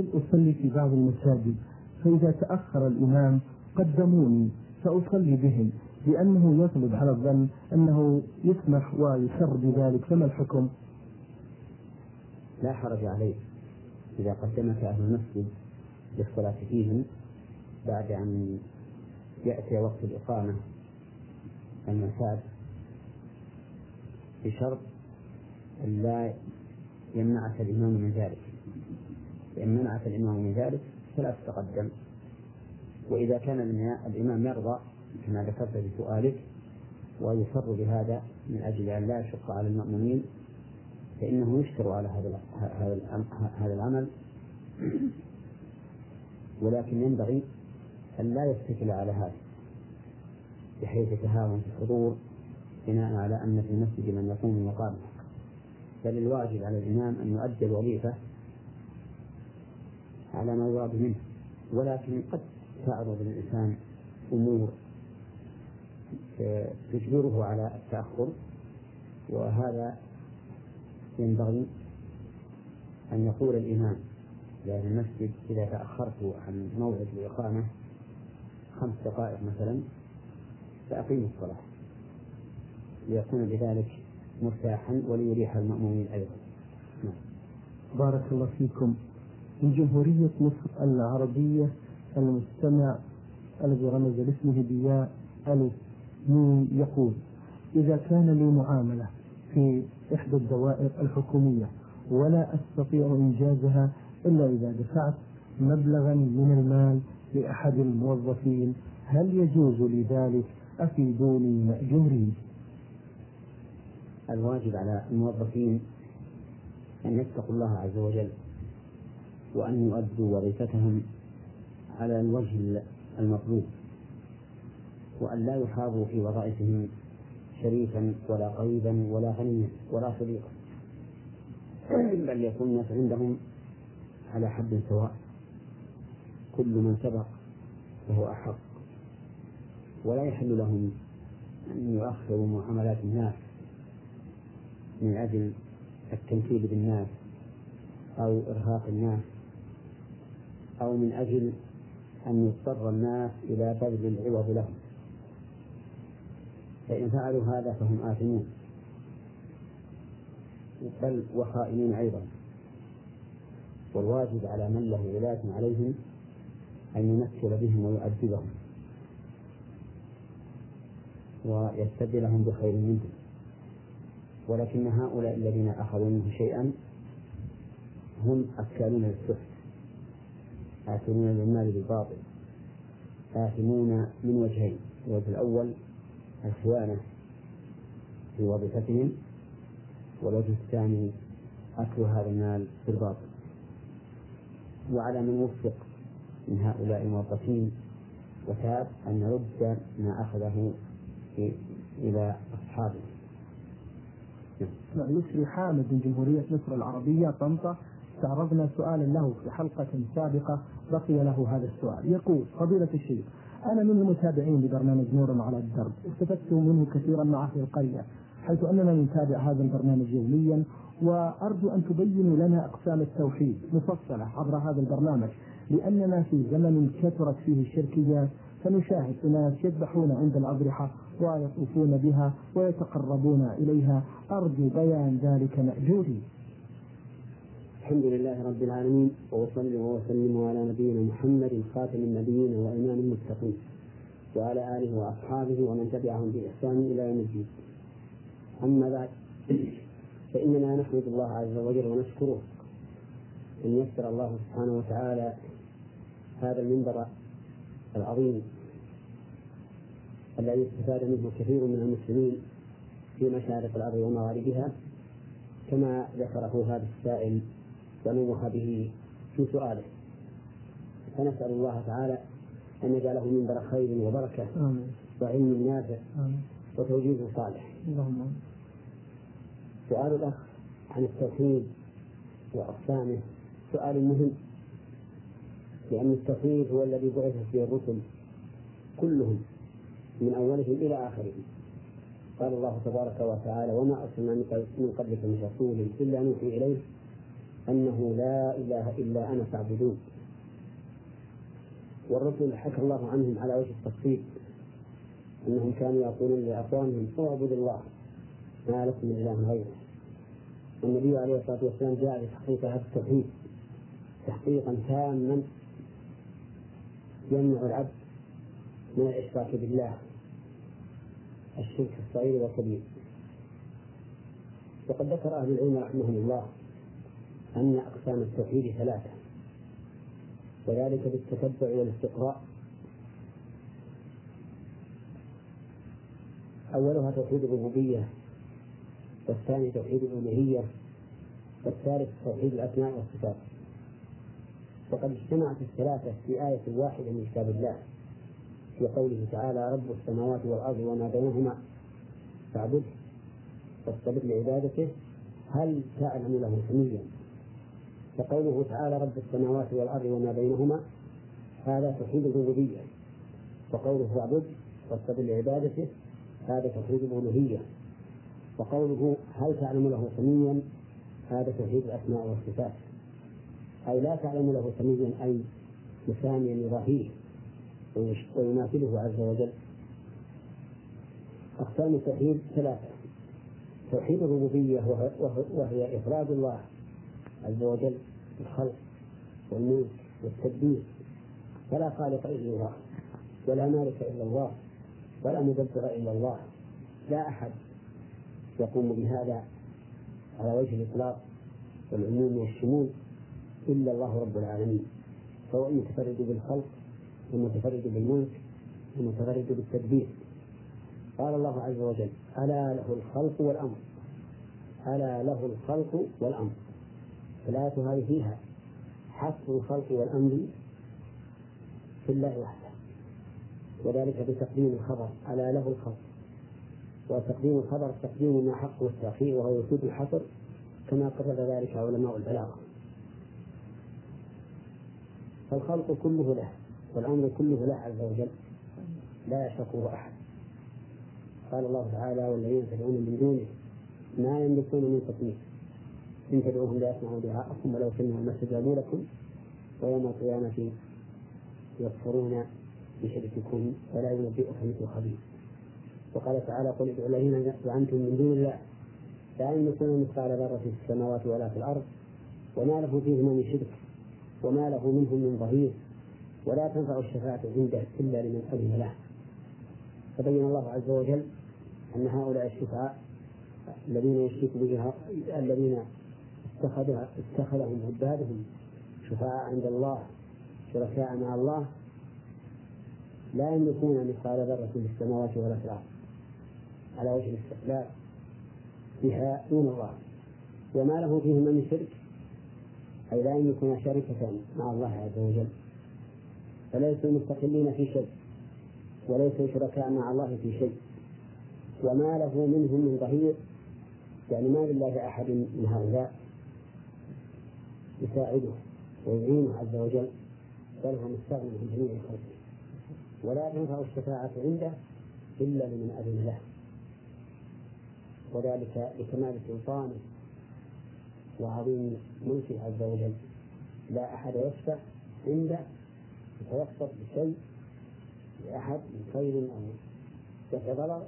أصلي في بعض المساجد فإذا تأخر الإمام قدموني فأصلي بهم لأنه يطلب على الظن أنه يسمح ويسر بذلك فما الحكم؟ لا حرج عليه إذا قدمك أهل المسجد للصلاة فيهم بعد أن يأتي وقت الإقامة المعتاد بشرط أن لا يمنعك الإمام من ذلك فإن منعك الإمام من ذلك فلا تتقدم. وإذا كان الإمام يرضى كما ذكرت في سؤالك ويصر بهذا من أجل أن لا يشق على المأمومين فإنه يشكر على هذا هذا العمل. ولكن ينبغي أن لا يتكل على هذا بحيث يتهاون في الحضور بناء على أن في المسجد من يقوم مقامه. بل الواجب على الإمام أن يؤدي الوظيفة على ما يراد منه. ولكن قد تعرض للإنسان أمور تجبره على التأخر وهذا ينبغي أن يقول الإمام لأهل المسجد إذا تأخرت عن موعد الإقامة خمس دقائق مثلا فأقيموا الصلاة. ليكون بذلك مرتاحا وليريح المأمومين أيضا. نعم. بارك الله فيكم. من جمهورية مصر العربية المستمع الذي رمز لاسمه بياء ألف يقول إذا كان لي معاملة في إحدى الدوائر الحكومية ولا أستطيع إنجازها إلا إذا دفعت مبلغا من المال لأحد الموظفين هل يجوز لي ذلك؟ أفيدوني مأجورين الواجب على الموظفين أن يتقوا الله عز وجل. وأن يؤدوا وظيفتهم على الوجه المطلوب وأن لا يحاضوا في وظائفهم شريفا ولا قريبا ولا غنيا ولا صديقا بل يكون الناس عندهم على حد سواء كل من سبق فهو أحق. ولا يحل لهم أن يؤخروا معاملات الناس من أجل التنكيل بالناس أو إرهاق الناس. أو من أجل أن يضطر الناس إلى بذل العوض لهم. فإن فعلوا هذا فهم آثمون. بل وخائنين أيضا. والواجب على من له ولاية عليهم أن يمثل بهم ويؤدبهم. ويستبدلهم بخير منهم. ولكن هؤلاء الذين أخذوا منه شيئا هم أكالون للسحت. آكلون للمال بالباطل آثمون من وجهين الوجه الأول الخيانة في وظيفتهم والوجه الثاني أكل هذا المال بالباطل وعلى من وفق من هؤلاء الموظفين وتاب أن يرد ما أخذه إلى أصحابه نعم. يسري حامد من جمهورية مصر العربية طنطا استعرضنا سؤالا له في حلقة سابقة بقي له هذا السؤال. يقول فضيلة الشيخ أنا من المتابعين لبرنامج نور على الدرب. استفدت منه كثيرا مع أهل القرية حيث أننا نتابع هذا البرنامج يوميا وأرجو أن تبينوا لنا أقسام التوحيد مفصلة عبر هذا البرنامج لأننا في زمن كثرت فيه الشركيات فنشاهد أناس يذبحون عند الأضرحة ويطوفون بها ويتقربون إليها. أرجو بيان ذلك مأجوري. الحمد لله رب العالمين وأصلي وأسلم على نبينا محمد خاتم النبيين وإمام المتقين وعلى آله وأصحابه ومن تبعهم بإحسان إلى يوم الدين. أما بعد فإننا نحمد الله عز وجل ونشكره أن يسر الله سبحانه وتعالى هذا المنبر العظيم الذي استفاد منه كثير من المسلمين في مشارق الأرض ومغاربها كما ذكره هذا السائل ونوه به في سؤاله. فنسأل الله تعالى أن يجعله منبر خير وبركة وعلم نافع وتوجيه صالح. اللهم سؤال الأخ عن التوحيد وأقسامه. سؤال مهم. لأن التوحيد هو الذي بعث فيه الرسل كلهم من أولهم إلى آخرهم. قال الله تبارك وتعالى وما أرسلنا من قبلك من رسول إلا نوحي إليه. أنه لا إله إلا أنا فاعبدون. والرسل حكى الله عنهم على وجه التفصيل أنهم كانوا يقولون لأقوامهم اعبدوا الله ما لكم من إله غيره. والنبي عليه الصلاة والسلام جاء لتحقيق هذا التوحيد تحقيقا تاما يمنع العبد من الإشراك بالله الشرك الصغير والكبير. وقد ذكر أهل العلم رحمهم الله أن أقسام التوحيد ثلاثة. وذلك بالتتبع والاستقراء. أولها توحيد الربوبية والثاني توحيد الألوهية والثالث توحيد الأسماء والصفات. وقد اجتمعت الثلاثة في آية واحدة من كتاب الله في قوله تعالى رب السماوات والأرض وما بينهما فاعبده واستبد لعبادته هل تعلم له سميا فقوله تعالى رب السماوات والأرض وما بينهما هذا توحيد الربوبية. وقوله فاعبد واستبد لعبادته هذا توحيد الألوهية. وقوله هل تعلم له سميا هذا توحيد الأسماء والصفات. أي لا تعلم له سميا أي مساميا يضاهيه ويماثله عز وجل. أقسام التوحيد ثلاثة. توحيد الربوبية وهي إفراد الله عز وجل بالخلق والملك والتدبير. فلا خالق إلا الله ولا مالك إلا الله ولا مدبر إلا الله. لا أحد يقوم بهذا على وجه الإطلاق والعموم والشمول إلا الله رب العالمين. فهو المتفرد بالخلق والمتفرد بالملك والمتفرد بالتدبير. قال الله عز وجل ألا له الخلق والأمر. ألا له الخلق والأمر. الآية هذه فيها. حصر الخلق والأمر في الله وحده. وذلك بتقديم الخبر. ألا له الخلق. وتقديم الخبر تقديم ما حقه التأخير وهو يفيد الحصر كما قرر ذلك علماء البلاغة. فالخلق كله له والأمر كله له عز وجل. لا يشركه أحد. قال الله تعالى والذين تدعون من دونه ما يملكون من تطمير. إن تدعوهم لا يسمعوا دعاءكم ولو سمعوا ما استجابوا لكم ويوم القيامة يكفرون بشرككم ولا ينبئك مثل خبير. وقال تعالى قل ادعوا الذين زعمتم من دون الله لا يملكون مثقال ذرة في السماوات ولا في الأرض وما له فيهما من شرك وما له منهم من ظهير ولا تنفع الشفاعة عنده إلا لمن أذن له. فبين الله عز وجل أن هؤلاء الشفعاء الذين يشرك به الذين اتخذها اتخذهم عبادهم شفعاء عند الله شركاء مع الله. لا يملكون مثقال ذرة في السماوات ولا في الأرض. على وجه الاستقلال. بها دون الله. وما له فيهما من شرك. أي لا يملكون شركة مع الله عز وجل. فليسوا مستقلين في شيء. وليسوا شركاء مع الله في شيء. وما له منهم من ظهير. يعني ما لله أحد من هؤلاء. يساعده ويعينه عز وجل بل هو مستغني عن جميع خلقه. ولا تنفع الشفاعة عنده إلا لمن أذن له. وذلك لكمال سلطانه وعظيم ملكه عز وجل. لا أحد يشفع عنده يتوسط بشيء لأحد من خير أو دفع ضرر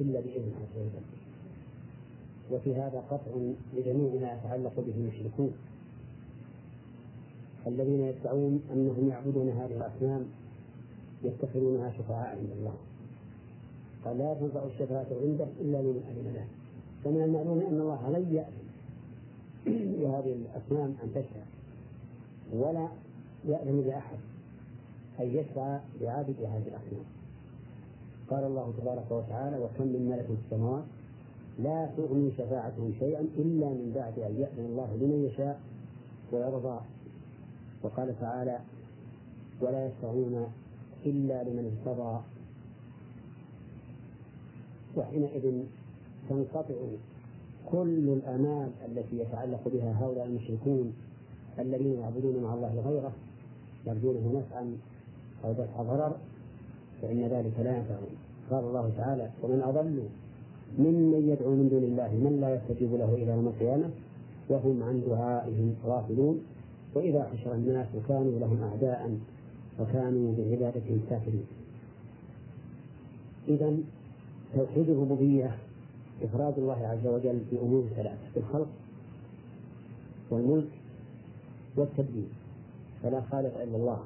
إلا بإذن عز وجل. وفي هذا قطع لجميع ما يتعلق به المشركون. الذين يدعون أنهم يعبدون هذه الأصنام يتخذونها شفعاء عند الله. قال لا تنفع الشفاعة عنده إلا لمن أذن له. فمن المعلوم أن الله لن يأذن لهذه الأصنام أن تشفع ولا يأذن لأحد أن يشفع لعابد هذه الأصنام. قال الله تبارك وتعالى وكم من ملك في السماوات لا تغني شفاعتهم شيئا إلا من بعد أن يأذن الله لمن يشاء ويرضى. وقال تعالى ولا يشفعون إلا لمن ارتضى وحينئذ تنقطع كل الآمال التي يتعلق بها هؤلاء المشركون الذين يعبدون مع الله غيره يرجونه نفعا أو دفع ضرر فإن ذلك لا ينفعهم. قال الله تعالى ومن أضل ممن يدعو من دون الله من لا يستجيب له إلى يوم القيامة وهم عن دعائهم غافلون. وإذا حشر الناس وكانوا لهم أعداء وكانوا بعبادتهم كافرين. إذا توحيد الربوبية إفراد الله عز وجل في أمور ثلاثة في الخلق والملك والتدبير. فلا خالق إلا الله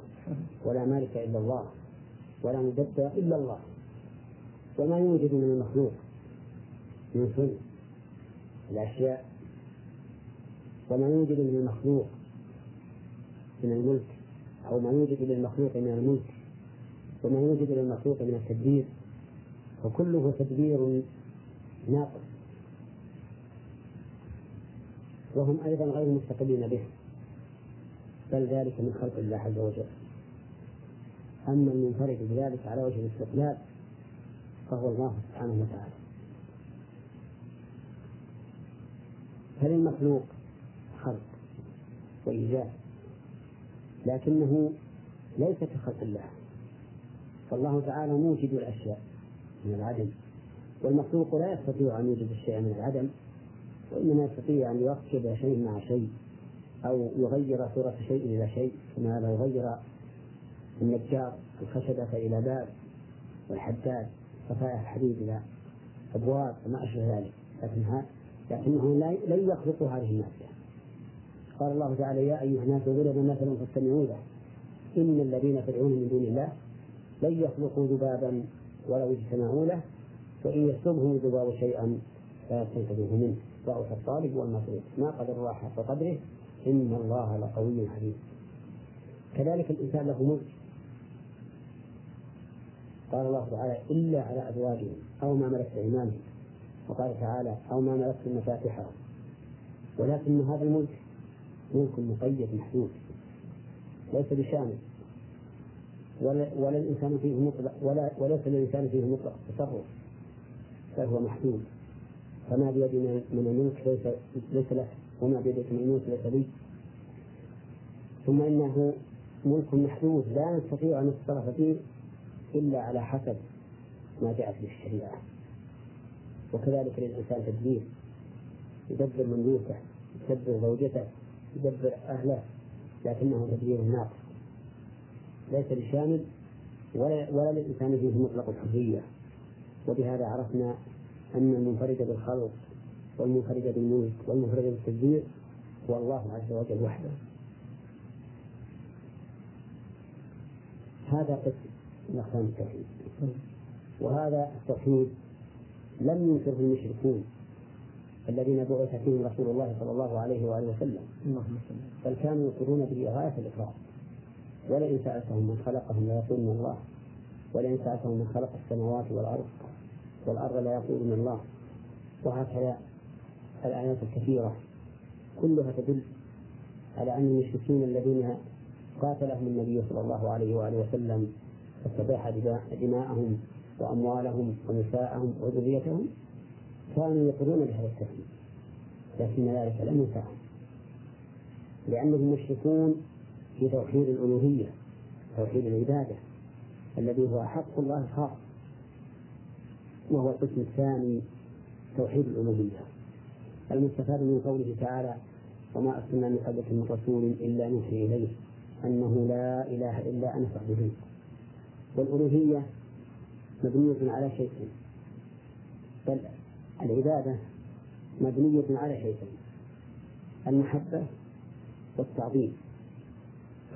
ولا مالك إلا الله ولا مدبر إلا الله. وما يوجد من المخلوق من الأشياء. وما يوجد من المخلوق من الملك أو ما يوجد للمخلوق من الملك وما يوجد للمخلوق من التدبير فكله تدبير ناقص. وهم أيضا غير مستقلين به بل ذلك من خلق الله عز وجل. أما المنفرد بذلك على وجه الاستقلال فهو الله سبحانه وتعالى. فللمخلوق خلق وإيجاد؟ لكنه ليس كخلق الله. فالله تعالى موجد الأشياء من العدم والمخلوق لا يستطيع أن يوجد الشيء من العدم وإنما يستطيع أن يركب شيء مع شيء أو يغير صورة شيء إلى شيء كما لو غير النجار الخشبة إلى باب والحداد صفائح الحديد إلى أبواب وما أشبه ذلك. لكنها لكنه لن يخلق هذه المادة. قال الله تعالى يا أيها الناس ضرب مثل فاستمعوا له. إن الذين تدعون من دون الله لن يخلقوا ذبابا ولو اجتمعوا له. وإن يسلبهم الذباب شيئا لا يستنقذوه منه. ضعف الطالب والمطلوب ما قدر الله حق قدره؟ إن الله لقوي حديث. كذلك الإنسان له ملك. قال الله تعالى إلا على أزواجهم أو ما ملكت أيمانهم. وقال تعالى أو ما ملكت مفاتحه ولكن هذا الملك ملك مقيد محدود ليس بشامل. ولا, الإنسان فيه مطلق ولا وليس للإنسان فيه مطلق تصرف بل هو محدود. فما بيدي من الملك ليس ليس له وما بيدك من الملك ليس لي. ثم إنه ملك محدود لا نستطيع أن نتصرف فيه إلا على حسب ما جاءت به الشريعة. وكذلك للإنسان تدبير. يدبر مملوكه يدبر زوجته يدبر أهله لكنه تدبير ناقص. ليس بشامل ولا, ولا للإنسان فيه مطلق الحرية. وبهذا عرفنا أن المنفرد بالخلق والمنفرد بالملك والمنفرد بالتدبير هو الله عز وجل وحده. هذا قسم من أقسام التوحيد وهذا التوحيد لم ينكره المشركون الذين بعث فيهم رسول الله صلى الله عليه وآله وسلم. بل كانوا يقرون به غاية الإقرار ولئن سألتهم من خلقهم ليقولون الله. ولئن سألتهم من خلق السماوات والأرض والأرض ليقولون الله. وهكذا الآيات الكثيرة كلها تدل على أن المشركين الذين قاتلهم النبي صلى الله عليه وآله وسلم واستباح دماءهم وأموالهم ونساءهم وذريتهم كانوا يقرون بهذا التوحيد لكن ذلك لم ينفعهم. لأنهم مشركون في توحيد الألوهية توحيد العبادة الذي هو حق الله الخاص وهو القسم الثاني توحيد الألوهية. المستفاد من قوله تعالى وما أرسلنا من قبلك من رسول إلا نوحي إليه أنه لا إله إلا أنا فاعبدون والألوهية مبنية على شيئين بل العبادة مبنية على شيئين المحبة والتعظيم.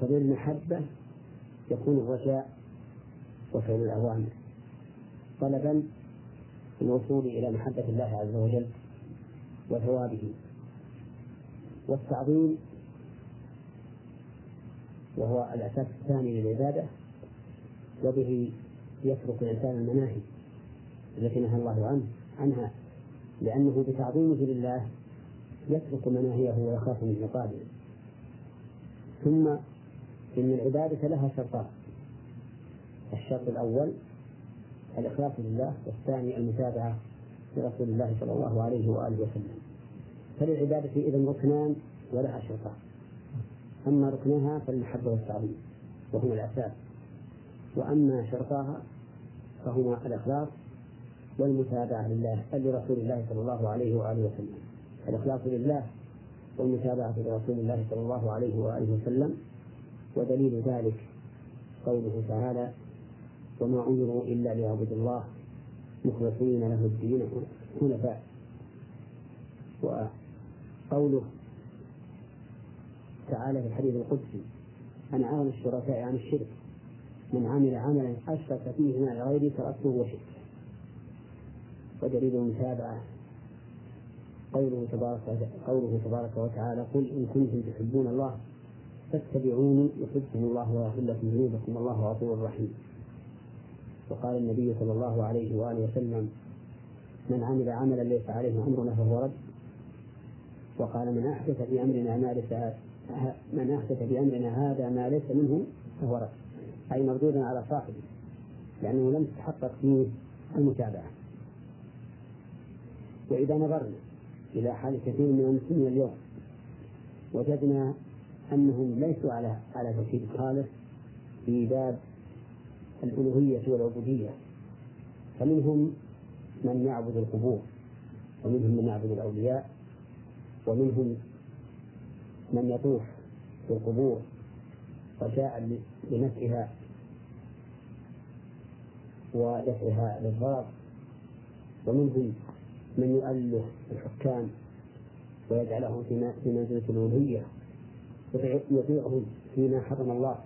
فبالمحبة يكون الرجاء وفعل الأوامر. طلبا الوصول إلى محبة الله عز وجل وثوابه. والتعظيم وهو الأساس الثاني للعبادة وبه يترك الإنسان المناهي التي نهى الله عنه عنها لأنه بتعظيمه لله يترك مناهيه ويخاف من عقابه. ثم إن العبادة لها شرطان. الشرط الأول الإخلاص لله والثاني المتابعة لرسول الله صلى الله عليه وآله وسلم. فللعبادة إذا ركنان ولها شرطان. أما ركنها فالمحبة والتعظيم وهما الأساس. وأما شرطاها فهما الإخلاص والمتابعة لله لرسول الله صلى الله عليه وآله وسلم. الإخلاص لله والمتابعة لرسول الله صلى الله عليه وآله وسلم ودليل ذلك قوله تعالى وما أمروا إلا ليعبدوا الله مخلصين له الدين حنفاء وقوله تعالى في الحديث القدسي عن عالم الشركاء عن الشرك من عمل عملا أشرك فيه مع غيري تركته وشرك ودليل المتابعة قوله تبارك قوله تبارك وتعالى قل إن كنتم تحبون الله فاتبعوني يحبكم الله ويغفر لكم ذنوبكم والله غفور رحيم. وقال النبي صلى الله عليه وآله وسلم من عمل عملا ليس عليه أمرنا فهو رد. وقال من أحدث في أمرنا ما ليس من أحدث في أمرنا هذا ما ليس منه فهو رد. أي مردود على صاحبه لأنه لم تتحقق فيه المتابعة. وإذا نظرنا إلى حال كثير من المسلمين اليوم وجدنا أنهم ليسوا على على توحيد خالص في باب الألوهية والعبودية. فمنهم من يعبد القبور ومنهم من يعبد الأولياء ومنهم من يطوف في القبور. رجاء لنفعها ودفعها للضرر. ومنهم من يؤله الحكام ويجعلهم في منزلة الألوهية يطيعهم فيما حرم الله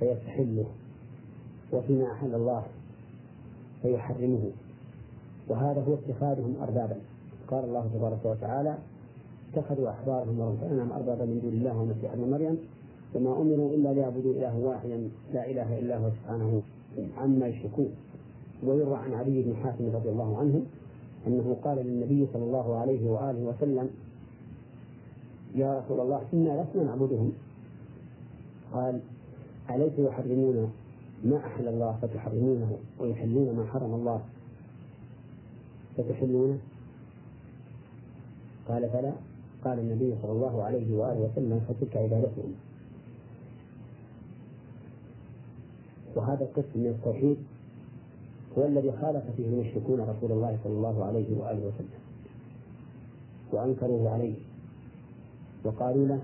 فيستحله وفيما أحل الله فيحرمه. وهذا هو اتخاذهم أربابا. قال الله تبارك وتعالى اتخذوا أحبارهم ورهبانهم أربابا من دون الله والمسيح ابن مريم. وما أمروا إلا ليعبدوا إله واحدا لا إله إلا هو سبحانه عما يشركون. ويروى عن علي بن حاتم رضي الله عنه أنه قال للنبي صلى الله عليه وآله وسلم يا رسول الله إنا لسنا نعبدهم. قال أليس يحرمون ما أحل الله فتحرمونه ويحلون ما حرم الله فتحلونه؟ قال فلا قال النبي صلى الله عليه وآله وسلم فتلك عبادتهم. وهذا القسم من التوحيد هو الذي خالف فيه المشركون رسول الله صلى الله عليه وآله وسلم. وأنكروه عليه. وقالوا له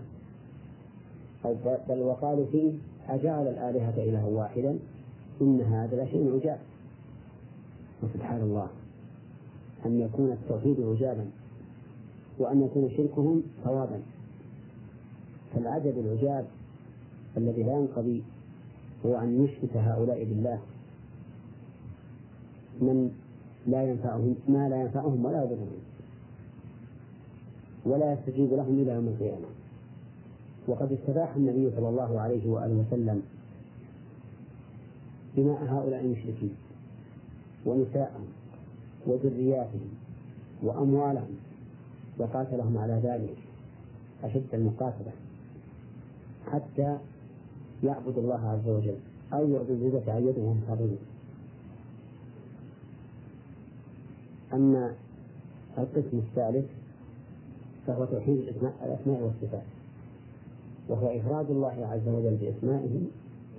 أو بل وقالوا فيه أجعل الآلهة إلها واحدا إن هذا لشيء عجاب. وسبحان الله أن يكون التوحيد عجابا. وأن يكون شركهم صوابا فالعجب العجاب الذي لا ينقضي هو أن يشرك هؤلاء بالله من لا ينفعهم ما لا ينفعهم ولا يضرهم ولا يستجيب لهم إلى يوم القيامة. وقد استباح النبي صلى الله عليه وآله وسلم دماء هؤلاء المشركين ونساءهم وذرياتهم وأموالهم وقاتلهم على ذلك أشد المقاتلة حتى يعبد الله عز وجل أو يعبد يدهم صغير أما القسم الثالث فهو توحيد الأسماء والصفات وهو إفراد الله عز وجل بأسمائه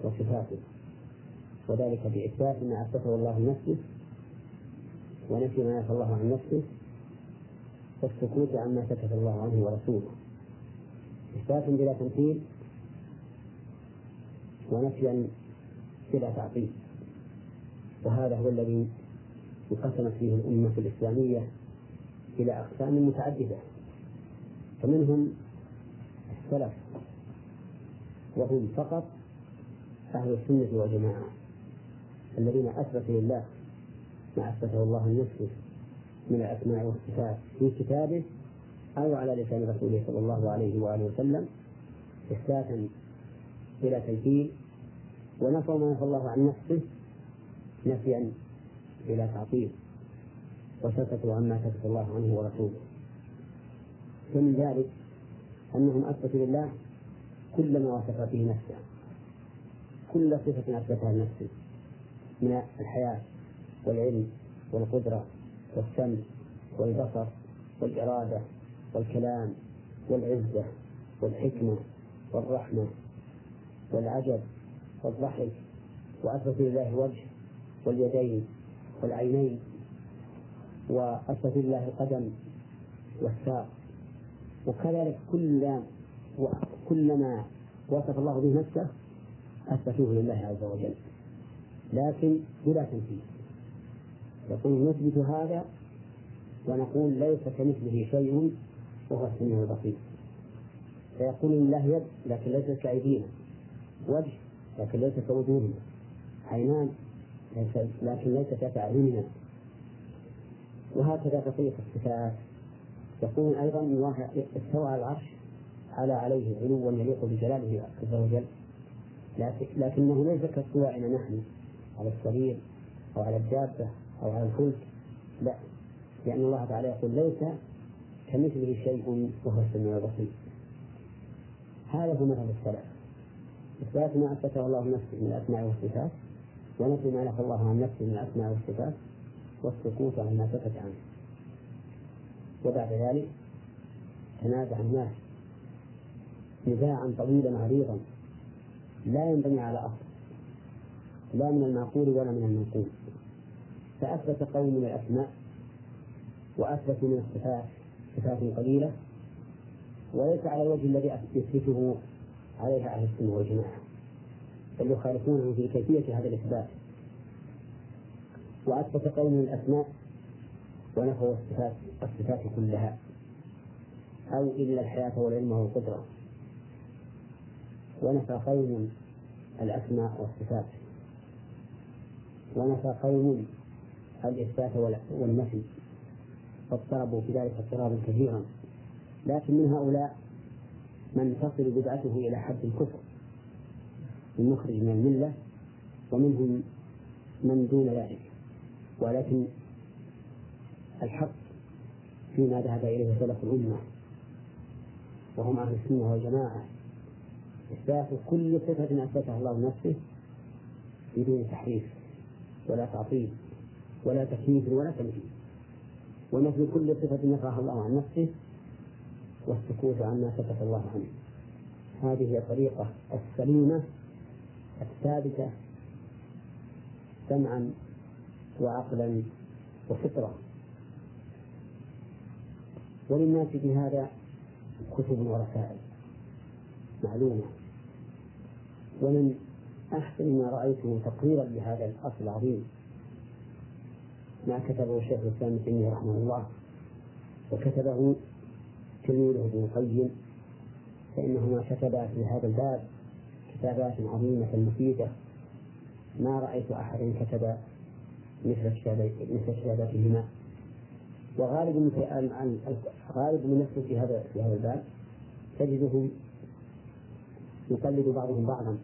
وصفاته وذلك بإثبات ما أثبته الله لنفسه ونفي ما نفى الله عن نفسه والسكوت عما سكت الله عنه ورسوله. إثبات بلا تمثيل ونفيا بلا تعطيل. وهذا هو الذي انقسمت فيه الأمة الإسلامية إلى أقسام متعددة. فمنهم السلف وهم فقط أهل السنة والجماعة الذين أثبتوا لله ما أثبته الله لنفسه من الأسماء والصفات في كتابه أو على لسان رسوله صلى الله عليه وآله وسلم إثباتا بلا تجديد ونفوا ما نفى الله عن نفسه نفيا بلا تعطيل وسكتوا عما سكت الله عنه ورسوله. ومن ذلك أنهم أثبتوا لله كل ما وصف به نفسه كل صفة أثبتها لنفسه من الحياة والعلم والقدرة والسمع والبصر والإرادة والكلام والعزة والحكمة والرحمة والعجب والضحك وأثبت لله الوجه واليدين والعينين وأثبت لله القدم والساق. وكذلك كل كلما وصف الله به نفسه أثبتوه لله عز وجل. لكن بلا تنفيذ. يقول نثبت هذا ونقول ليس كمثله شيء وهو السميع البصير. فيقول لله يد لكن ليست كأيدينا. وجه لكن ليس كوجوهنا. عينان لكن ليس كأعيننا وهكذا بقية الصفات. يقول أيضا واحد استوى على العرش على عليه علوا يليق بجلاله عز وجل. لكنه ليس كاستوائنا نحن على السرير أو على الدابة أو على الفلك؟ لا. لأن الله تعالى يقول ليس كمثله شيء وهو السميع البصير. هذا هو مذهب السلف. إثبات ما أثبته الله نفسه من الأسماء والصفات ونفي ما نفى الله عن نفسه من الأسماء والصفات والسكوت عن ما سكت عنه. وبعد ذلك تنازع الناس نزاعا طويلا عريضا. لا ينبني على أصل لا من المعقول ولا من المنقول. فأثبت قوم من الأسماء وأثبتوا من الصفات صفات قليلة وليس على الوجه الذي يثبته عليها أهل السنة والجماعة بل يخالفونه في كيفية هذا الإثبات. وأثبت قوم من الأسماء ونفوا الصفات الصفات كلها أو إلا الحياة والعلم والقدرة. ونفى قوم الأسماء والصفات. ونفى قوم الإثبات والنفي. فاضطربوا في ذلك اضطرابا كثيرا لكن من هؤلاء من تصل بدعته إلى حد الكفر. المخرج من الملة ومنهم من دون ذلك. ولكن الحق فيما ذهب إليه سلف الأمة. وهم أهل السنة والجماعة. إثبات كل صفة أثبتها الله نفسه بدون تحريف ولا تعطيل. ولا تكييف ولا تمثيل ونفي كل صفة نفاها الله عن نفسه والسكوت عما سكت الله عنه. هذه هي الطريقة السليمة الثابتة سمعا وعقلا وفطرة وللناس في هذا كتب ورسائل معلومة. ومن أحسن ما رأيته تقريرا لهذا الأصل العظيم ما كتبه الشيخ الإسلام ابن تيمية رحمه الله وكتبه تلميذه ابن القيم فإنهما كتبا في هذا الباب كتابات عظيمة مفيدة. ما رأيت أحدا كتب مثل مثل كتاباتهما وغالب غالب من يكتب في هذا في هذا الباب تجده يقلد بعضهم بعضا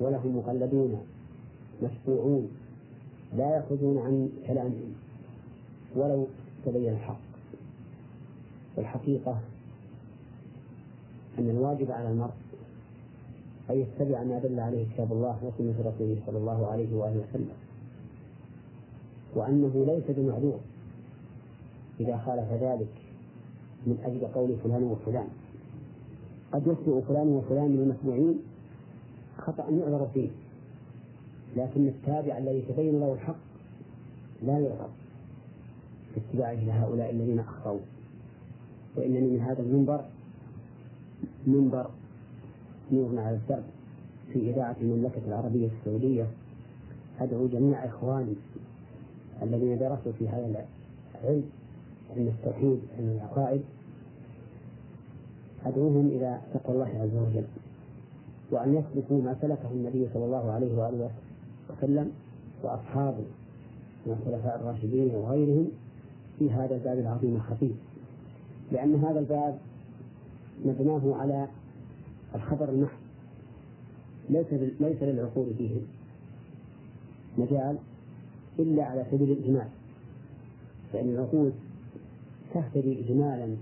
ولهم مقلدون مشفوعون. لا يخرجون عن كلامهم ولو تبين الحق. والحقيقة أن الواجب على المرء أن يتبع ما دل عليه كتاب الله وسنة رسوله صلى الله عليه وآله وسلم وأنه ليس بمعذور إذا خالف ذلك من أجل قول فلان وفلان. قد يخطئ فلان وفلان من المسموعين خطأ يعذر فيه. لكن التابع الذي تبين له الحق لا يعذر في اتباعه لهؤلاء الذين أخطأوا. وإنني من هذا المنبر منبر نور على الدرب في إذاعة المملكة العربية السعودية. أدعو جميع إخواني الذين درسوا في هذا العلم علم التوحيد علم العقائد أدعوهم إلى تقوى الله عز وجل وأن يسلكوا ما سلكه النبي صلى الله عليه وآله وسلم وأصحابه من الخلفاء الراشدين وغيرهم في هذا الباب العظيم الخفيف. لأن هذا الباب مبناه على الخبر المحض ليس ليس للعقول فيه مجال إلا على سبيل الإجمال. فإن العقول تهتدي إجمالا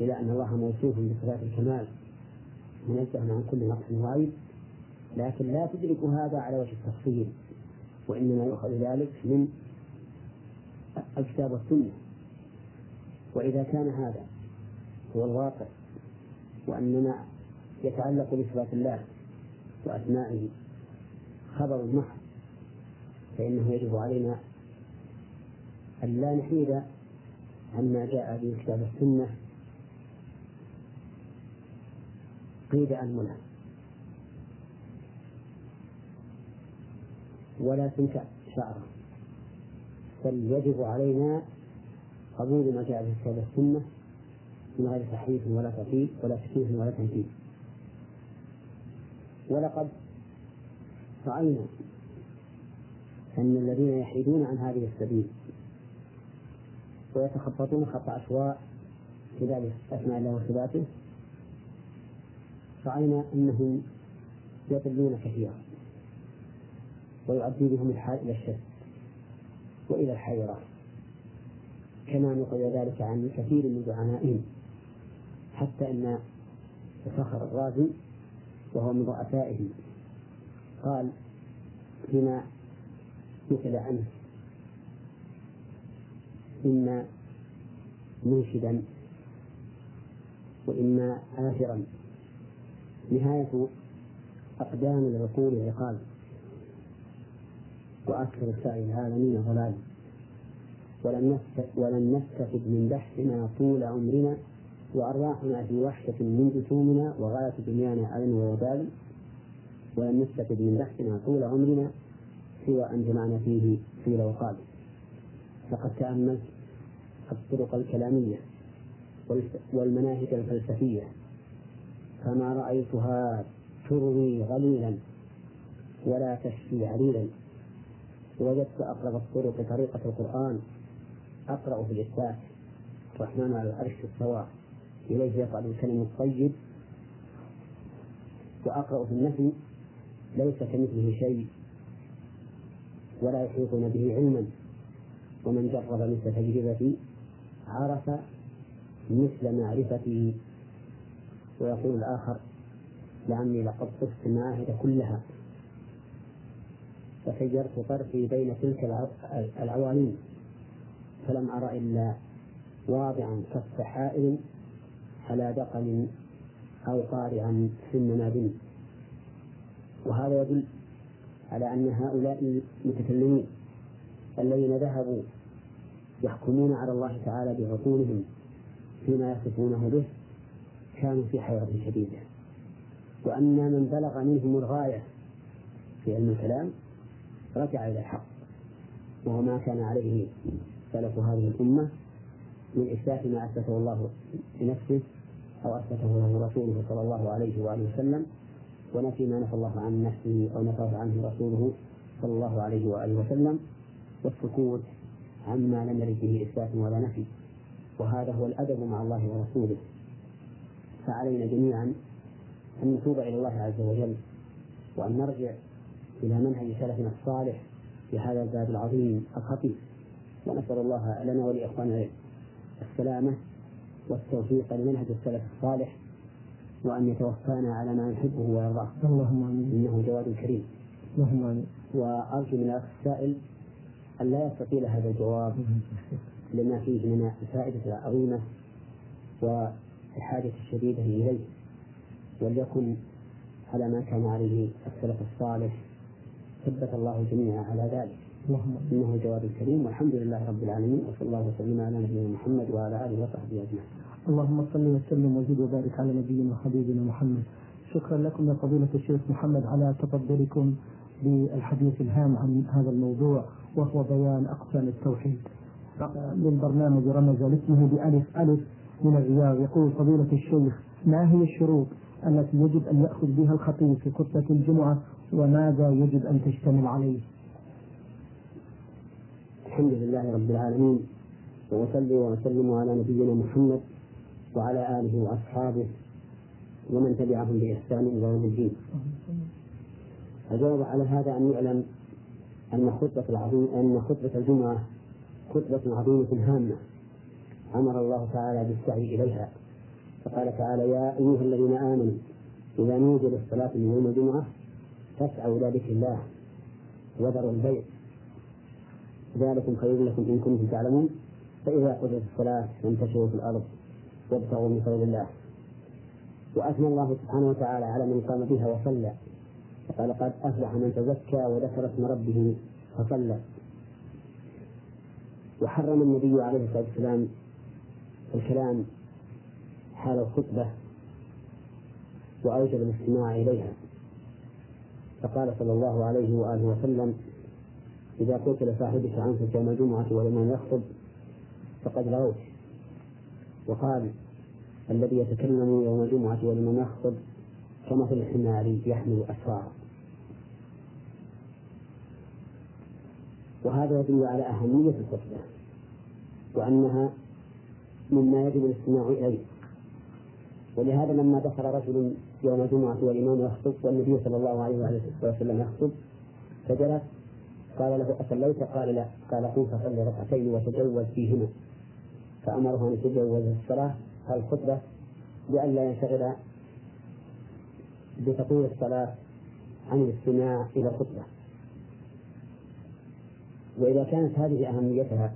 إلى أن الله موصوف بصفات الكمال منزه عن كل نقص وعيب لكن لا تدرك هذا على وجه التفصيل وإنما يؤخذ ذلك من الكتاب والسنة. وإذا كان هذا هو الواقع وأننا يتعلق بصفات الله وأسمائه خبر محض فإنه يجب علينا أن لا نحيد عما جاء به كتاب السنة قيد أنملة ولا تنكع شعره بل يجب علينا قبول ما جاء به كتاب السنة من غير تحريف ولا تطيب ولا تكييف ولا تنكيف ولقد رأينا أن الذين يحيدون عن هذه السبيل ويتخططون خط عشواء في ذلك أسماء الله وصفاته رأينا أنهم يضلون كثيرا. ويؤدي بهم الحال إلى الشك وإلى الحيرة. كما نقل ذلك عن كثير من زعمائهم حتى أن فخر الرازي وهو من رؤسائه قال فيما نقل عنه إما منشدا وإما آثرا. نهاية أقدام العقول عقال وأكثر سائر العالمين ضلال ولن ولن نستفد من بحثنا طول عمرنا وأرواحنا في وحشة من جسومنا وغاية دنيانا علم ووبال. ولن نستفد من بحثنا طول عمرنا سوى أن جمعنا فيه قيل وقال فقد تأملت الطرق الكلامية والمناهج الفلسفية. فما رأيتها تروي غليلا ولا تشفي عليلا وجدت أقرب الطرق طريقة القرآن أقرأ في الإثبات الرحمن على العرش استوى. إليه يصعد الكلم الطيب. وأقرأ في النفي. ليس كمثله شيء. ولا يحيطون به علما. ومن جرب مثل تجربتي عرف مثل معرفتي. ويقول الآخر لعمي لقد طفت المعاهد كلها. فسيرت طرفي بين تلك العوالم فلم أر إلا واضعا كف حائل على دقن أو قارعا في المنابل وهذا يدل على أن هؤلاء المتكلمين الذين ذهبوا يحكمون على الله تعالى بعقولهم فيما يصفونه به كانوا في حيرة شديدة. وأن من بلغ منهم الغاية في علم الكلام رجع إلى الحق. وهو ما كان عليه سلف هذه الأمة من إثبات ما أثبته الله لنفسه أو أثبته له رسوله صلى الله عليه وآله وسلم ونفي ما نفى الله عن نفسه أو نفاه عنه رسوله صلى الله عليه وآله وسلم والسكوت عما لم يرد به إثبات ولا نفي. وهذا هو الأدب مع الله ورسوله. فعلينا جميعا أن نتوب إلى الله عز وجل وأن نرجع إلى منهج سلفنا الصالح في هذا الباب العظيم الخطير. ونسأل الله لنا ولإخواننا السلامة والتوفيق لمنهج السلف الصالح وأن يتوفانا على ما يحبه ويرضاه. اللهم آمين. إنه جواد كريم. اللهم آمين. وأرجو من الأخ السائل أن لا يستطيل هذا الجواب لما فيه من الفائدة العظيمة والحاجة الشديدة إليه وليكن على ما كان عليه السلف الصالح ثبت الله جميعا على ذلك اللهم إنه جواد الكريم والحمد لله رب العالمين وصلى الله وسلم على نبينا محمد وعلى آله وصحبه أجمعين. اللهم صل وسلم وزد وبارك على نبينا وحبيبنا محمد. شكرا لكم يا فضيلة الشيخ محمد على تفضلكم بالحديث الهام عن هذا الموضوع وهو بيان أقسام التوحيد. من برنامج رمز لاسمه بألف ألف من الرياض يقول فضيلة الشيخ ما هي الشروط التي يجب أن يأخذ بها الخطيب في خطبة الجمعة وماذا يجب أن تشتمل عليه؟ الحمد لله رب العالمين وأصلي وأسلم على نبينا محمد وعلى آله وأصحابه ومن تبعهم بإحسان إلى يوم الدين. الجواب على هذا أن يعلم أن خطبة العظيم أن خطبة الجمعة خطبة عظيمة هامة. أمر الله تعالى بالسعي إليها. فقال تعالى يا أيها الذين آمنوا إذا نودي للصلاة من يوم الجمعة فاسعوا إلى ذكر الله وذروا البيع. ذلكم خير لكم إن كنتم تعلمون. فإذا قضيت الصلاة فانتشروا في الأرض وابتغوا من فضل الله. وأثنى الله سبحانه وتعالى على من قام بها وصلى. فقال قد أفلح من تزكى وذكر اسم ربه فصلى. وحرم النبي عليه الصلاة والسلام الكلام حال الخطبة وأوجب الاستماع إليها. فقال صلى الله عليه وآله وسلم إذا قلت لصاحبك أنفك يوم الجمعة ولمن يخطب فقد رويت وقال الذي يتكلم يوم الجمعة ولمن يخطب كمثل الحمار يحمل أسفارا وهذا يدل على أهمية الخطبة وأنها مما يجب الاستماع إليه. ولهذا لما دخل رجل يوم الجمعة والإمام يخطب والنبي صلى الله عليه وسلم يخطب. فجلس قال له أصليت؟ قال لا. قال قم فصلي ركعتين وتجوز فيهما. فأمره أن يتجوز الصلاة. الخطبة لئلا ينشغل بتطوير الصلاة عن الاستماع إلى الخطبة. وإذا كانت هذه أهميتها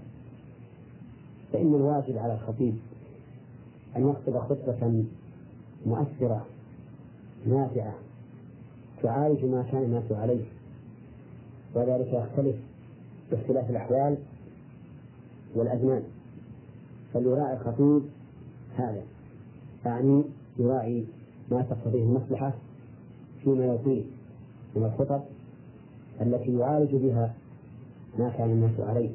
فإن الواجب على الخطيب أن يخطب خطبة مؤثرة نافعة. تعالج ما كان الناس عليه. وذلك يختلف باختلاف الأحوال والأزمان. فليراعي الخطيب هذا. أعني يراعي ما تقتضيه المصلحة فيما يطيل من الخطب التي يعالج بها ما كان الناس عليه.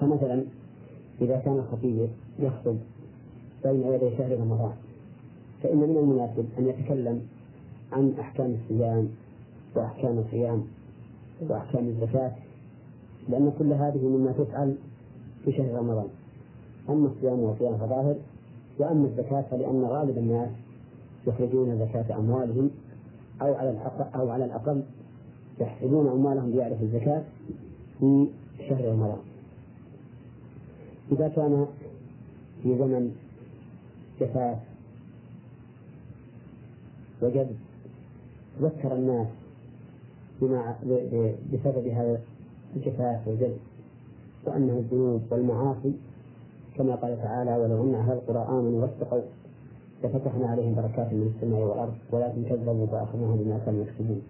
فمثلا إذا كان الخطيب يخطب بين يدي شهر رمضان. فإن من المناسب أن يتكلم عن أحكام الصيام وأحكام الصيام وأحكام الزكاة لأن كل هذه مما تفعل في شهر رمضان. أما الصيام والصيام فظاهر وأما الزكاة فلأن غالب الناس يخرجون زكاة أموالهم أو على الأقل أو على الأقل يحسبون أموالهم بيعرف الزكاة في شهر رمضان. إذا كان في زمن جفاف وجد ذكر الناس بما بسبب هذا الجفاف والجد وأنه الذنوب والمعاصي كما قال تعالى ولو أن أهل القرى آمنوا واتقوا لفتحنا عليهم بركات من السماء والأرض ولكن كذبوا فأخذناهم بما كانوا يكسبون.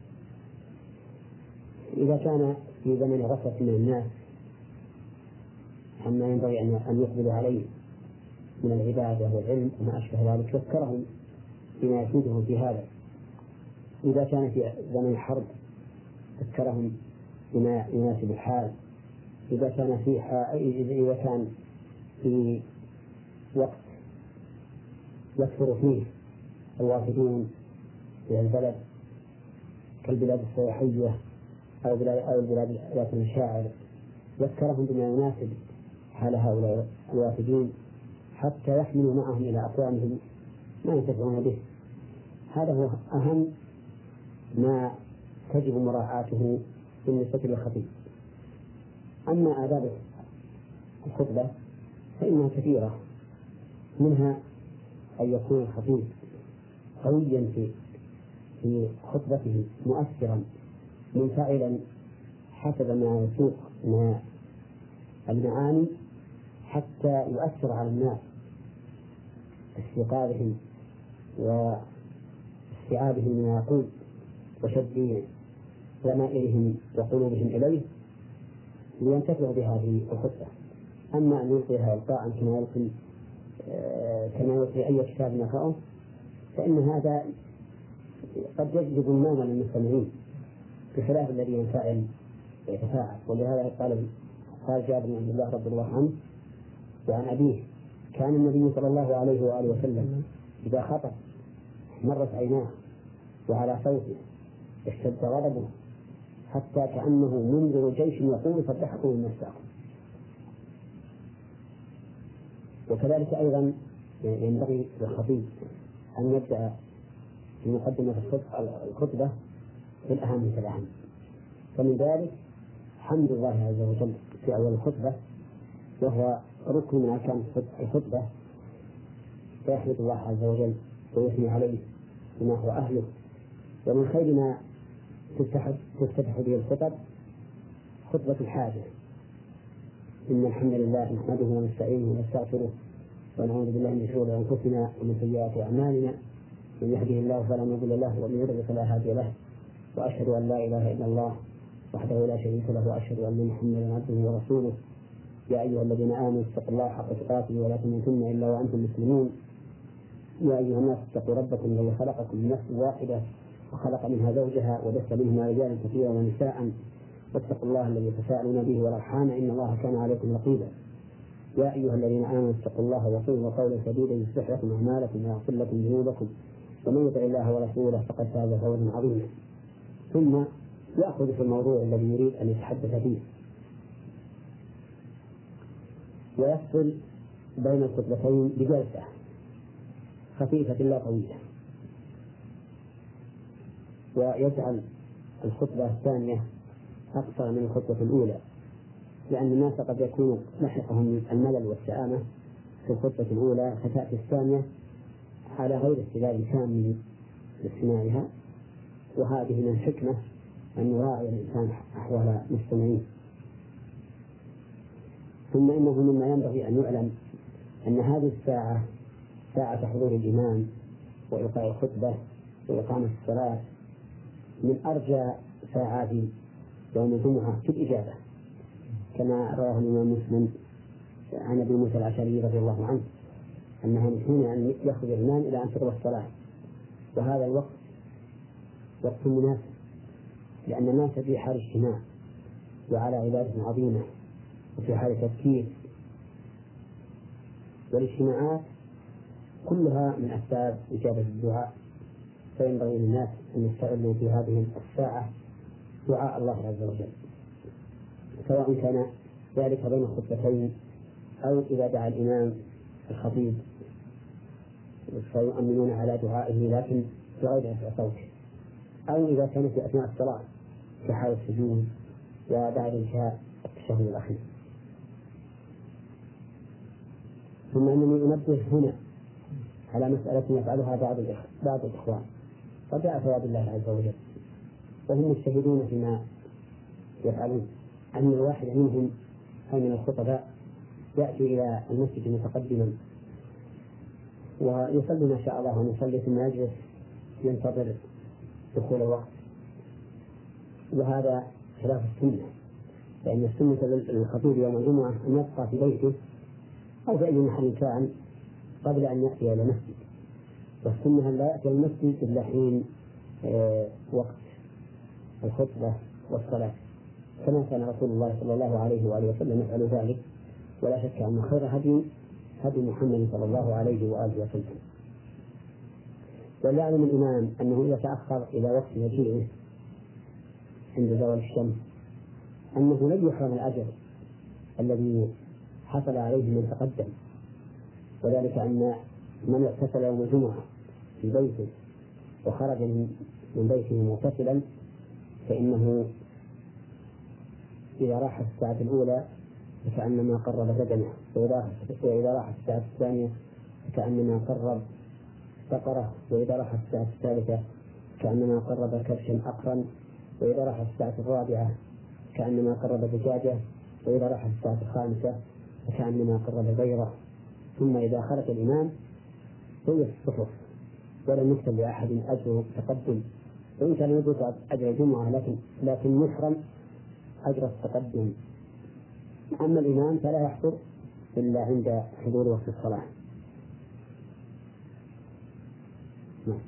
إذا كان في زمن غفلة من الناس عما ينبغي أن يقبلوا عليه من العبادة والعلم وما أشبه ذلك ذكرهم بما يفيدهم في هذا إذا كان في زمن الحرب ذكرهم بما يناسب الحال. إذا كان في إذا كان في وقت يكثر فيه الوافدون إلى البلد كالبلاد السياحية أو بلاد أو البلاد ذات المشاعر ذكرهم بما يناسب حال هؤلاء الوافدين حتى يحملوا معهم إلى أقوامهم ما ينتفعون به. هذا هو أهم ما تجب مراعاته بالنسبة للخطيب. أما آداب الخطبة فإنها كثيرة. منها أن يكون الخطيب قويا في في خطبته مؤثرا منفعلا حسب ما يسوق من المعاني حتى يؤثر على الناس استيقاظهم واستيعابهم ما يقول وشد ضمائرهم وقلوبهم إليه لينتفعوا بهذه الخطبة. أما أن يلقيها إلقاء كما يلقي آه، كما يلقي أي كتاب يقرأه فإن هذا قد يجلب النوم للمستمعين بخلاف الذي ينفعل ويتفاعل ولهذا قال قال جابر بن عبد الله رضي الله عنه وعن أبيه كان النبي صلى الله عليه وآله وسلم إذا خطب مرت عيناه وعلى صوته اشتد غضبه حتى كأنه منذر جيش يقول فضحكم من الساق وكذلك أيضا ينبغي للخطيب أن يبدأ في مقدمة الخطبة بالأهم فالأهم فمن ذلك حمد الله عز وجل في أول الخطبة وهو ركن من أركان الخطبة. فيحمد الله عز وجل ويثني عليه. بما هو أهله. ومن خير ما تفتتح به الخطب خطبة الحاجة. إن الحمد لله نحمده ونستعينه ونستغفره ونعوذ بالله من شرور أنفسنا ومن سيئات أعمالنا. من يهده الله فلا مضل له ومن يضلل فلا هادي له. وأشهد أن لا إله إلا الله وحده لا شريك له وأشهد أن محمدا عبده ورسوله. يا أيها الذين آمنوا اتقوا الله حق تقاته ولا تموتن إلا وأنتم مسلمون. يا أيها الناس اتقوا ربكم الذي خلقكم من نفس واحدة وخلق منها زوجها وبث منهما رجالا كثيرا ونساء. واتقوا الله الذي تساءلون به والأرحام إن الله كان عليكم رقيبا. يا أيها الذين آمنوا اتقوا الله وقولوا قولا سديدا يصلح لكم أعمالكم ويغفر لكم ذنوبكم. ومن يطع الله ورسوله فقد فاز فوزا عظيما. ثم يأخذ في الموضوع الذي يريد أن يتحدث فيه. ويفصل بين الخطبتين بجلسة. خفيفة لا طويلة. ويجعل الخطبة الثانية أقصر من الخطبة الأولى لأن الناس قد يكون لحقهم الملل والسآمة في الخطبة الأولى فتأتي الثانية على غير استدلال كامل لاستماعها. وهذه من الحكمة أن يراعي الإنسان أحوال مستمعيه ثم إنه مما ينبغي أن يعلم أن هذه الساعة ساعة حضور الإمام وإلقاء الخطبة وإقامة الصلاة من أرجى ساعات يوم الجمعة في الإجابة كما رواه الإمام مسلم عن أبي موسى الأشعري رضي الله عنه أنه من حين أن يخرج الإمام إلى أن تقضى الصلاة. وهذا الوقت وقت مناسب لأن الناس في حال اجتماع وعلى عبادة عظيمة وفي حال تفكير والاجتماعات كلها من أسباب إجابة الدعاء. فينبغي للناس أن يستغلوا في هذه الساعة دعاء الله عز وجل. سواء كان ذلك بين الخطبتين أو إذا دعا الإمام الخطيب. فيؤمنون على دعائه لكن بغير رفع صوت. أو إذا كان في أثناء الصلاة في حال السجود وبعد انتهاء التشهد الأخير. ثم أنني أنبه هنا على مسألة يفعلها بعض بعض الإخوان. رجاء ثواب الله عز وجل. وهم مجتهدون فيما يفعلون. أن الواحد منهم أي من الخطباء يأتي إلى المسجد متقدما. ويصلي ما شاء الله أن يصلي ثم يجلس ينتظر دخول الوقت. وهذا خلاف السنة. لأن السنة للخطيب يوم الجمعة أن يبقى في بيته أو في أي محل كان قبل أن يأتي إلى المسجد. والسنة أن لا يأتي المسجد إلا حين آه، وقت الخطبة والصلاة. كما كان رسول الله صلى الله عليه وآله وسلم يفعل ذلك. ولا شك أن خير هدي هدي محمد صلى الله عليه وآله وسلم. وليعلم الإمام أنه إذا تأخر إلى وقت مجيئه عند زوال الشمس أنه لن يحرم الأجر الذي حصل عليه من تقدم. وذلك أن من اغتسل يوم الجمعة في بيته وخرج من بيته مغتسلا فإنه إذا راح الساعة الأولى فكأنما قرب بدنه وإذا راح الساعة الثانية فكأنما قرب بقرة وإذا راح الساعة الثالثة كأنما قرب كبشا أقرا وإذا راح الساعة الرابعة كأنما قرب دجاجة وإذا راح الساعة الخامسة فكأنما قرب بيضة ثم إذا خرج الإمام سويت الصفوف ولم يكتب لأحد أجر تقدم وإن كان يجوز أجر الجمعة لكن لكن يحرم أجر التقدم. أما الإمام فلا يحضر إلا عند حضور وقت الصلاة. نعم.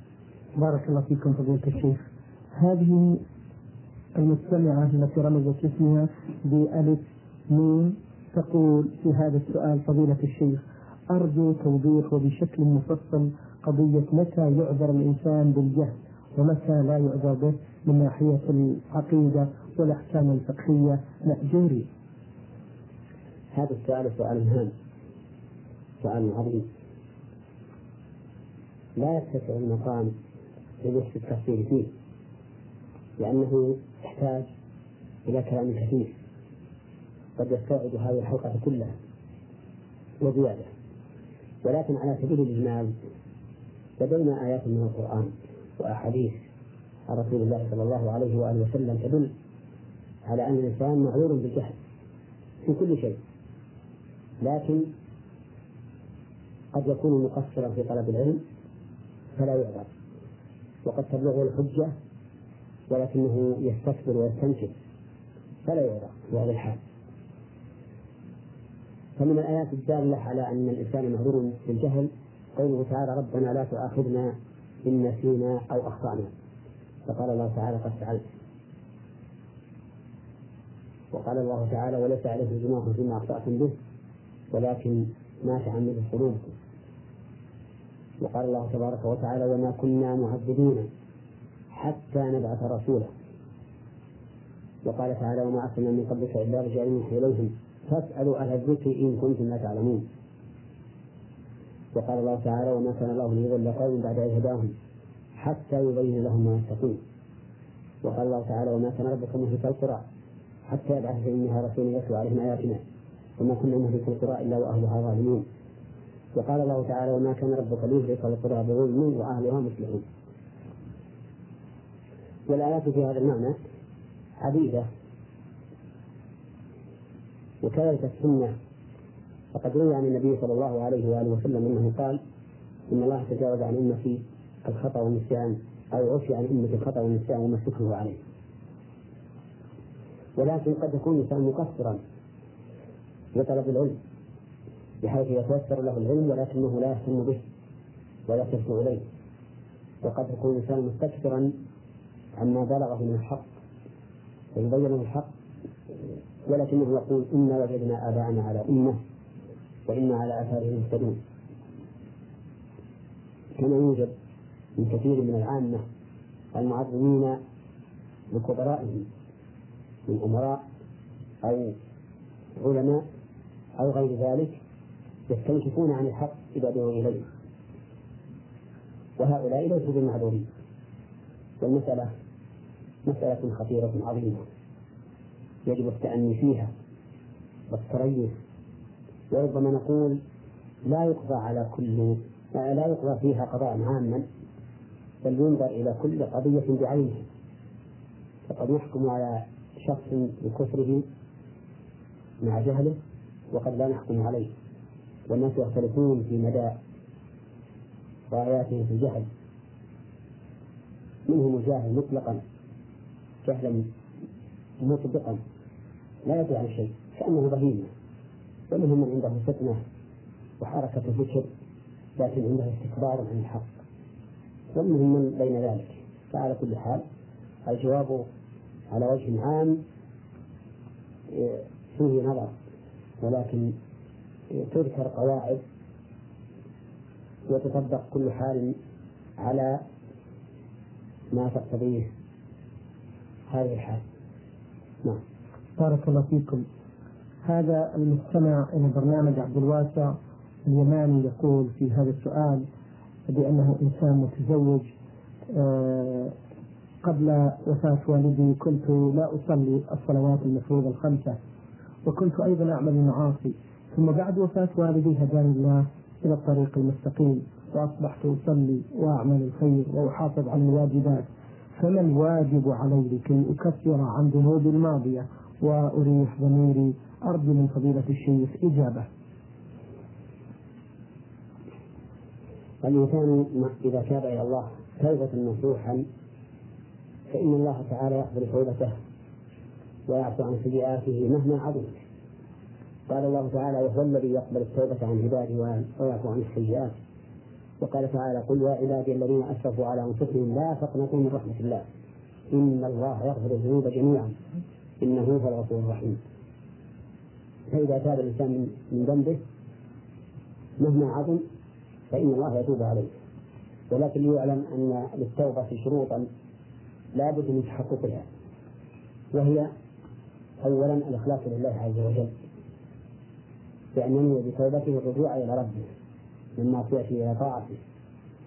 بارك الله فيكم فضيلة الشيخ. هذه المستمعة التي رمزت اسمها بألف ميم تقول في هذا السؤال فضيلة الشيخ. أرجو توضيح وبشكل مفصل قضية متى يعذر الإنسان بالجهل ومتى لا يعذر به من ناحية العقيدة والأحكام الفقهية. مأجوري هذا السؤال سؤال هام سؤال عظيم. لا يتسع المقام لنفس التفصيل فيه لأنه يحتاج إلى كلام كثير قد يستوعب هذه الحلقة كلها وزيادة. ولكن على سبيل الإجمال لدينا آيات من القرآن وأحاديث عن رسول الله صلى الله عليه وآله وسلم تدل على أن الإنسان معذور بالجهل في كل شيء لكن قد يكون مقصرا في طلب العلم فلا يعذر وقد تبلغه الحجة ولكنه يستكبر ويستنكر فلا يعذر في هذا الحال. فمن الآيات الدالة على أن الإنسان معذور بالجهل قوله تعالى ربنا لا تؤاخذنا إن نسينا أو أخطأنا فقال الله تعالى قد فعلت وقال الله تعالى وليس عليه جناح فيما أخطأتم به ولكن ما تعمدت قلوبكم وقال الله تبارك وتعالى وما كنا معذبين حتى نبعث رسولا وقال تعالى وما أرسلنا من قبلك إلا رجال يوحي إليهم فاسألوا أهل الذكر إن كنتم لا تعلمون. وقال الله تعالى وما كان الله ليضل قوم بعد إذ هداهم حتى يبين لهم ما يتقون. وقال الله تعالى وما كان ربك مهلك القرى حتى يبعث في أمها رسولا يتلو عليهم آياتنا. وما كنا مهلك القرى إلا وأهلها ظالمون. وقال الله تعالى وما كان ربك ليهلك القرى بظلم وأهلها مصلحون. والآيات في هذا المعنى عديدة. وكذلك السنة. فقد روي عن النبي صلى الله عليه وآله وسلم أنه قال إن الله تجاوز عن أمتي الخطأ والنسيان أو عفي عن أمة الخطأ والنسيان وما استكره عليه. ولكن قد يكون الإنسان مقصرا في طلب العلم بحيث يتيسر له العلم ولكنه لا يهتم به ولا يصرف إليه. وقد يكون الإنسان مستكثرا عما بلغه من الحق فيبين الحق ولكنه يقول إنا وجدنا آباءنا على أمة وإنا على آثارهم مهتدون كما يوجد من كثير من العامة المعظمين لكبرائهم من أمراء أو علماء أو غير ذلك يستنكفون عن الحق إذا دعوا إليه. وهؤلاء ليسوا بمعذورين. والمسألة مسألة خطيرة عظيمة. يجب التأني فيها والتريث. وربما نقول لا يقضى على كل لا يقضى فيها قضاء عاما بل ينظر إلى كل قضية بعينها فقد يحكم على شخص بكفره مع جهله وقد لا نحكم عليه. والناس يختلفون في مدى غاياتهم في الجهل. منهم الجاهل مطلقا جهلا مطبقا لا يدري عن شيء كأنه بهيمة ومنهم من عنده فتنة وحركة فكر لكن عنده استكبار عن الحق. ومنهم من بين ذلك. فعلى كل حال الجواب على وجه عام إيه، فيه نظر. ولكن تذكر قواعد وتطبق كل حال على ما تقتضيه هذه الحال. نعم. بارك الله فيكم. هذا المستمع إلى برنامج عبد الواسع اليماني يقول في هذا السؤال بأنه إنسان متزوج آه، قبل وفاة والدي كنت لا أصلي الصلوات المفروضة الخمسة وكنت أيضا أعمل المعاصي ثم بعد وفاة والدي هداني الله إلى الطريق المستقيم وأصبحت أصلي وأعمل الخير وأحافظ على الواجبات فما الواجب علي لكي أكفر عن ذنوبي الماضية؟ وأريح ضميري أرجو من فضيلة الشيخ إجابة. الإنسان إذا تاب إلى الله توبة نصوحا فإن الله تعالى يقبل توبته ويعفو عن سيئاته مهما عظمت. قال الله تعالى وهو الذي يقبل التوبة عن عباده ويعفو عن السيئات. وقال تعالى قل يا عبادي الذين أسرفوا على أنفسهم لا تقنطوا من رحمة الله إن الله يغفر الذنوب جميعا. إنه هو الغفور الرحيم. فإذا تاب الإنسان من ذنبه مهما عظم فإن الله يتوب عليه. ولكن ليعلم أن للتوبة شروطا لا بد من تحققها. وهي أولا الإخلاص لله عز وجل. بأن ينوي بتوبته الرجوع إلى ربه من معصيته إلى طاعته.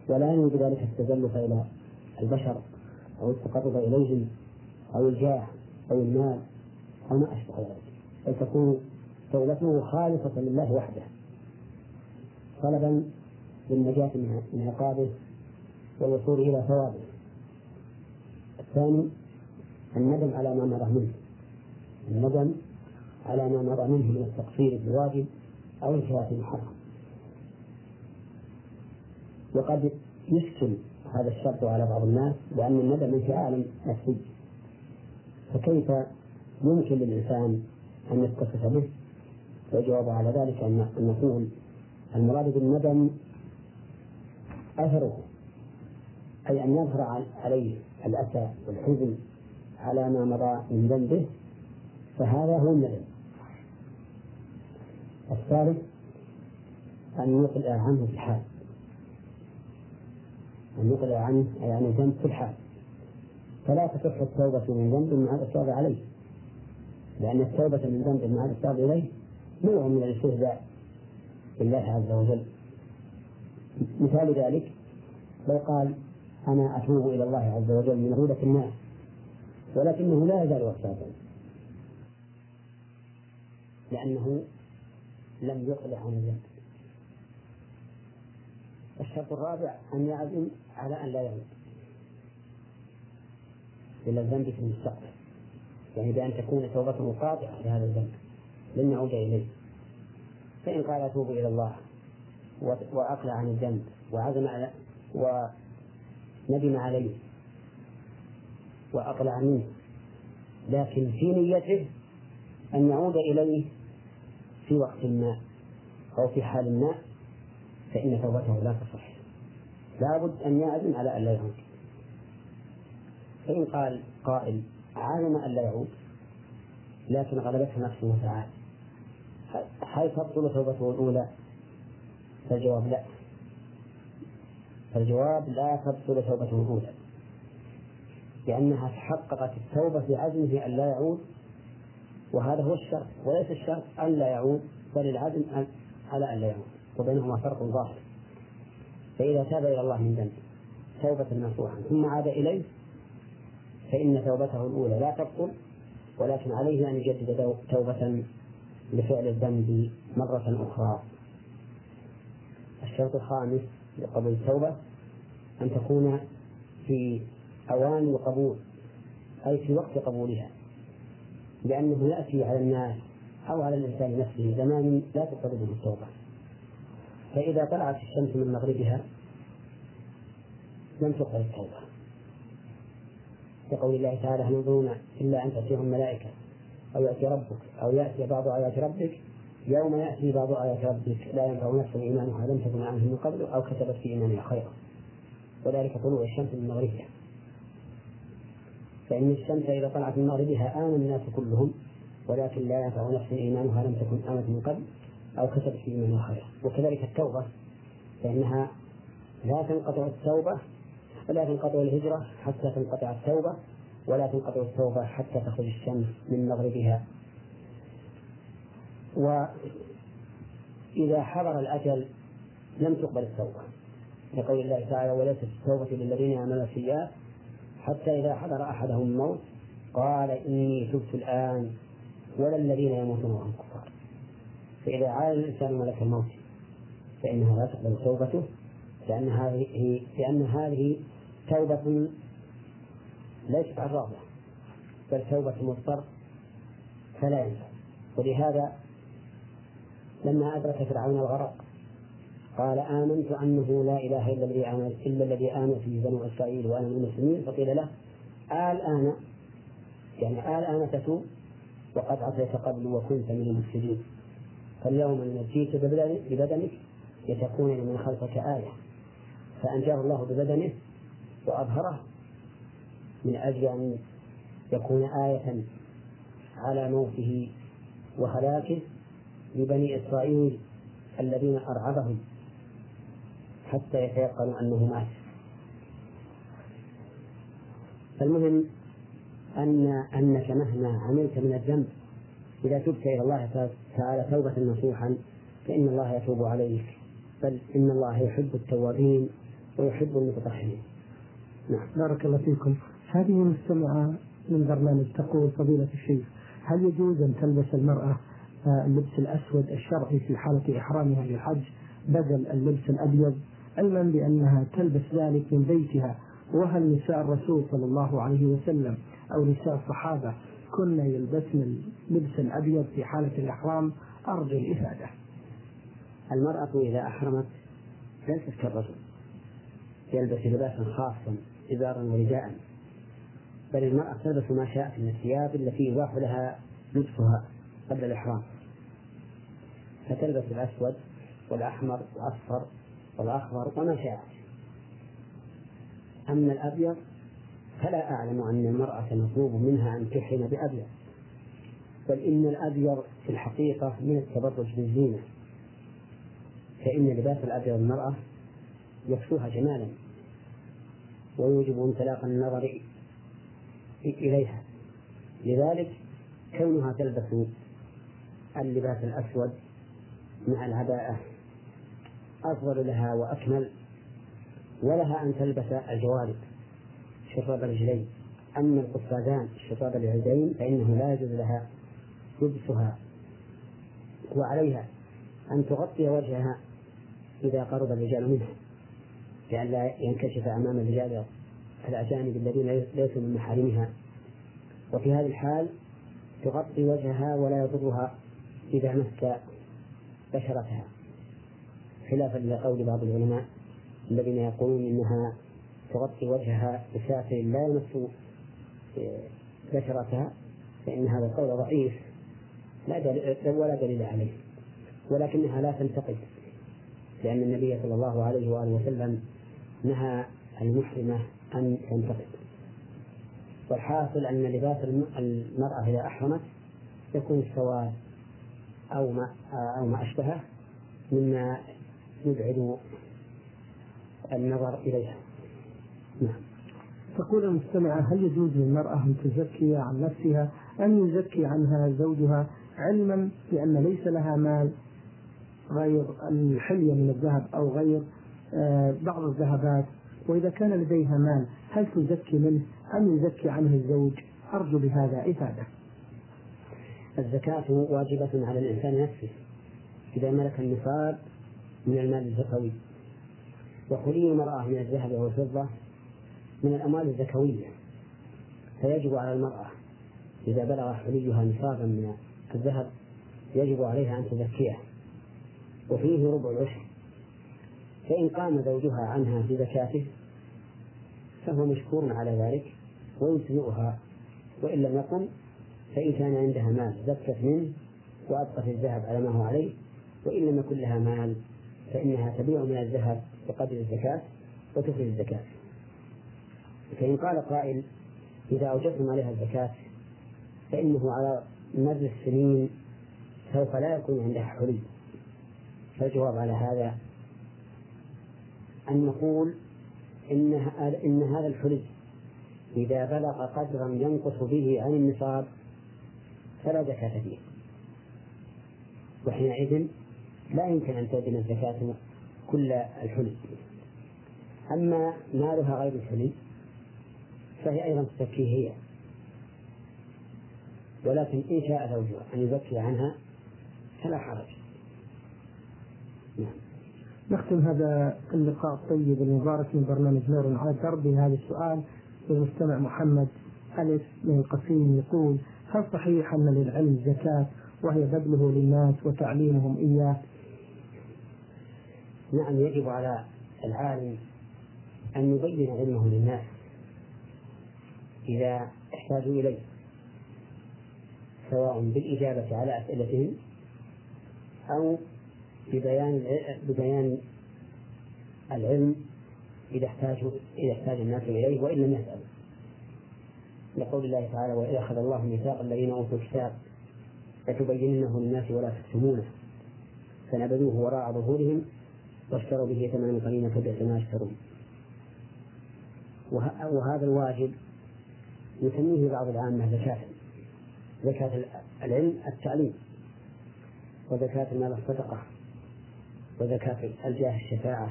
ولا ينوي بذلك التزلف إلى البشر أو التقرب إليهم أو الجاه. أو المال أو ما أشبه ذلك. بل تكون توبته خالصة لله وحده. طلبا للنجاة من عقابه والوصول إلى ثوابه. الثاني الندم على ما مضى منه. الندم على ما مضى منه من التقصير بالواجب أو الانتهاء المحرم وقد يشكل هذا الشرط على بعض الناس لأن الندم انفعال نفسي فكيف يمكن للإنسان أن يتصف به؟ والجواب على ذلك أن نقول المراد بالندم أثره أي أن يظهر عليه الأسى والحزن على ما مضى من ذنبه فهذا هو الندم. الثالث أن يقلع عنه في الحال. أن يقلع عنه أي عن الذنب في الحال. فلا تصح التوبة من ذنب مع الإصرار عليه. لأن التوبة من ذنب مع الإصرار إليه نوع من الاستهزاء بالله عز وجل. مثال ذلك لو قال أنا أتوب إلى الله عز وجل من غيبة الناس ولكنه لا يزال وساطا لأنه لم يقلع عن الذنب. الشرط الرابع أن يعزم على أن لا يعود. إلى الذنب في المستقبل. يعني بأن تكون توبته قاطعة لهذا الذنب. لن يعود إليه. فإن قال أتوب إلى الله وأقلع عن الذنب وعزم على وندم عليه وأقلع منه. لكن في نيته أن يعود إليه في وقت ما أو في حال ما فإن توبته لا تصح. لابد أن يعزم على أن لا يعود. فإن قال قائل عزم أن لا يعود لكن غلبته نفسه تعالى هل تبطل توبته الأولى؟ فالجواب لا. فالجواب لا تبطل توبته الأولى لأنها تحققت التوبة بعزمه أن لا يعود وهذا هو الشرط. وليس الشرط أن لا يعود بل العزم على أن لا يعود وبينهما فرق ظاهر. فإذا تاب إلى الله من ذنب توبة نصوحا ثم عاد إليه فإن توبته الأولى لا تبطل ولكن عليه أن يجدد توبة لفعل الذنب مرة أخرى. الشرط الخامس لقبول التوبة أن تكون في أوان القبول أي في وقت قبولها لأنه يأتي على الناس أو على الإنسان نفسه زمان لا تقبله التوبة. فإذا طلعت الشمس من مغربها لم تقبل التوبة. كقول الله تعالى هل ينظرون إلا أن تأتيهم ملائكة أو يأتي ربك أو يأتي بعض آيات ربك؟ يوم يأتي بعض آيات ربك لا ينفع نفسا إيمانها لم تكن عنه من قبل أو كتبت في إيمانها خيرا. وذلك طلوع الشمس من مغربها. فإن الشمس إذا طلعت من مغربها آمن الناس كلهم ولكن لا ينفع نفس إيمانها لم تكن آمنت من قبل أو كتبت في إيمانها خيرا. وكذلك التوبة فإنها لا تنقطع التوبة ولا تنقطع الهجرة حتى تنقطع التوبة ولا تنقطع التوبة حتى تخرج الشمس من مغربها. وإذا حضر الأجل لم تقبل التوبة. لقول الله تعالى وليست التوبة للذين يعملون السيئات حتى إذا حضر أحدهم الموت قال إني تبت الآن ولا الذين يموتون وهم كفار. فإذا عاد الإنسان ملك الموت فإنها لا تقبل توبته لأن هذه لأن هذه توبة ليست عن رغبة بل توبة مضطر فلا ينفع ولهذا لما أدرك فرعون الغرق قال آمنت أنه لا إله إلا الذي آمن إلا الذي آمن فيه بنو إسرائيل وأنا من المسلمين. فقيل له الآن يعني الآن تتوب وقد عصيت قبل وكنت من المفسدين. فاليوم نجيك ببدنك لتكون من خلفك آية. فأنجاه الله ببدنه وأظهره من أجل أن يكون آية على موته وهلاكه لبني إسرائيل الذين أرعبهم حتى يتيقنوا أنه مات. فالمهم أن أنك مهما عملت من الذنب إذا تبت إلى الله تعالى توبة نصوحا فإن الله يتوب عليك. بل إن الله يحب التوابين ويحب المتطهرين. نعم. بارك الله فيكم. هذه مستمعة من برنامج تقول فضيلة الشيخ هل يجوز أن تلبس المرأة آه، اللبس الأسود الشرعي في حالة إحرامها للحج بدل اللبس الأبيض؟ علما بأنها تلبس ذلك من بيتها. وهل نساء الرسول صلى الله عليه وسلم أو نساء الصحابة كن يلبسن اللبس الأبيض في حالة الإحرام؟ أرجو الإفادة. المرأة إذا أحرمت ليست كالرجل يلبس لباسا خاصا. إزارا ورداء بل المرأة تلبس ما شاءت من الثياب التي يباح لها لبسها قبل الإحرام. فتلبس الأسود والأحمر والأصفر والأخضر وما شاءت أما الأبيض فلا أعلم أن المرأة مطلوب منها أن تحرم بأبيض. بل إن الأبيض في الحقيقة من التبرج بالزينة. فإن لباس الأبيض المرأة يكسوها جمالا. ويوجب انطلاق النظر إليها. لذلك كونها تلبس اللباس الأسود مع العباءة أفضل لها وأكمل ولها أن تلبس الجوارب شراب الرجلين. أما القفازان شراب اليدين فإنه لا يجوز لها لبسها وعليها أن تغطي وجهها إذا قرب الرجال منها. لئلا ينكشف أمام الرجال الأجانب الذين ليسوا من محارمها. وفي هذه الحال تغطي وجهها ولا يضرها إذا مس بشرتها. خلافا لقول بعض العلماء الذين يقولون إنها تغطي وجهها بساتر لا يمس بشرتها فإن هذا القول ضعيف. لا دليل ولا دليل عليه. ولكنها لا تنتقد. لأن النبي صلى الله عليه وآله وسلم نهى المحرمة أن تنتقد والحاصل أن لباس المرأة إذا أحرمت يكون السواد أو ما أو ما أشبهه مما يبعد النظر إليها. نعم. تقول المستمعة هل يجوز للمرأة أن تزكي عن نفسها أن يزكي عنها زوجها علما بأن ليس لها مال غير الحلية من الذهب أو غير بعض الذهبات وإذا كان لديها مال هل تزكي منه؟ أم يزكي عنه الزوج؟ أرجو بهذا إفادة. الزكاة واجبة على الإنسان نفسه. إذا ملك النصاب من المال الزكوي وحلي المرأة من الذهب والفضة من الأموال الزكوية فيجب على المرأة إذا بلغ حليها نصابا من الذهب يجب عليها أن تزكيه. وفيه ربع العشر. فإن قام زوجها عنها في زكاته فهو مشكور على ذلك ويجزئها وإن لم يقم فإن كان عندها مال زكت منه وأبقت الذهب على ما هو عليه وإن لم يكن لها مال فإنها تبيع من الذهب بقدر الزكاة وتخرج الزكاة. فإن قال قائل إذا أوجبتم عليها الزكاة فإنه على مر السنين سوف لا يكون عندها حلي فالجواب على هذا أن نقول إن إن هذا الحلي إذا بلغ قدرا ينقص به عن النصاب فلا زكاة فيه وحينئذ لا يمكن أن تؤدي الزكاة كل الحلي أما مالها غير الحلي فهي أيضا تزكيه هي ولكن إن شاء زوجها أن يزكي عنها فلا حرج. نعم. نختم هذا اللقاء الطيب المبارك من برنامج نور الدرب بهذا السؤال للمستمع محمد ألف من القصيم يقول هل صحيح أن للعلم زكاة وهي بذله للناس وتعليمهم إياه؟ نعم يجب على العالم أن يبين علمه للناس إذا احتاجوا إليه سواء بالإجابة على أسئلتهم أو ببيان ببيان العلم إذا احتاجوا إذا احتاج الناس إليه وإن لم يسألوا. لقول الله تعالى وإذا أخذ الله ميثاق الذين أوتوا الكتاب لتبيننه للناس ولا تكتمونه. فنبذوه وراء ظهورهم واشتروا به ثمنا قليلا فبئس ما يشترون وهذا الواجب يسميه بعض العامة زكاة زكاة العلم التعليم وزكاة المال الصدقة وزكاة الجاه الشفاعة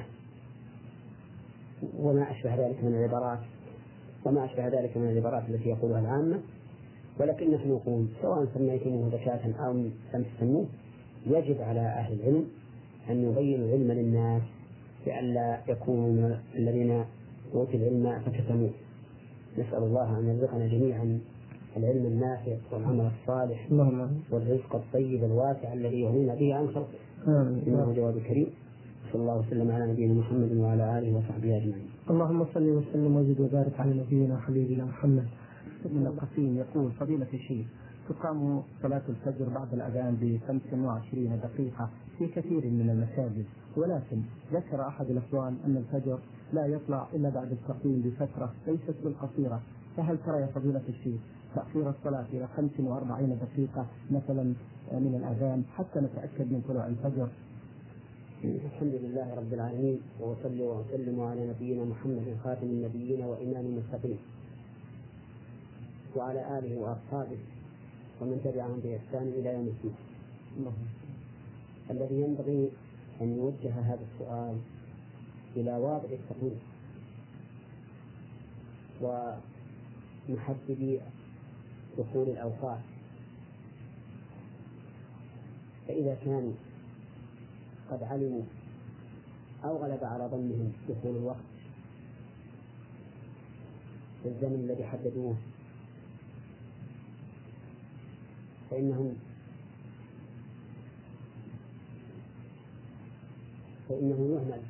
وما أشبه ذلك من العبارات وما أشبه ذلك من العبارات التي يقولها العامة. ولكن نحن نقول سواء سميتموه زكاة أو لم تسموه يجب على أهل العلم أن يبينوا العلم للناس لئلا يكونوا من الذين أوتوا العلم فكتموه نسأل الله أن يرزقنا جميعا العلم النافع والعمل الصالح والرزق الطيب الواسع الذي يغنينا به عن خلقه. إنه جواب كريم صلى الله وسلم على نبينا محمد وعلى آله وصحبه أجمعين. اللهم صل وسلم وزد وبارك على نبينا وحبيبنا محمد. ابن القسيم يقول فضيلة الشيخ تقام صلاة الفجر بعد الأذان ب 25 دقيقة في كثير من المساجد ولكن ذكر أحد الإخوان أن الفجر لا يطلع إلا بعد التقويم بفترة ليست بالقصيرة. فهل ترى يا فضيلة الشيخ تأخير الصلاة إلى 45 دقيقة مثلا من الأذان حتى نتأكد من طلوع الفجر الحمد لله رب العالمين وأصلي وأسلم على نبينا محمد خاتم النبيين وإمام المتقين وعلى آله وأصحابه ومن تبعهم بإحسان إلى يوم الدين. الذي ينبغي أن يوجه هذا السؤال إلى واضع التقويم ومحدد دخول الأوقات. فإذا كانوا قد علموا أو غلب على ظنهم دخول الوقت في الزمن الذي حددوه فإنهم فإنه يهمل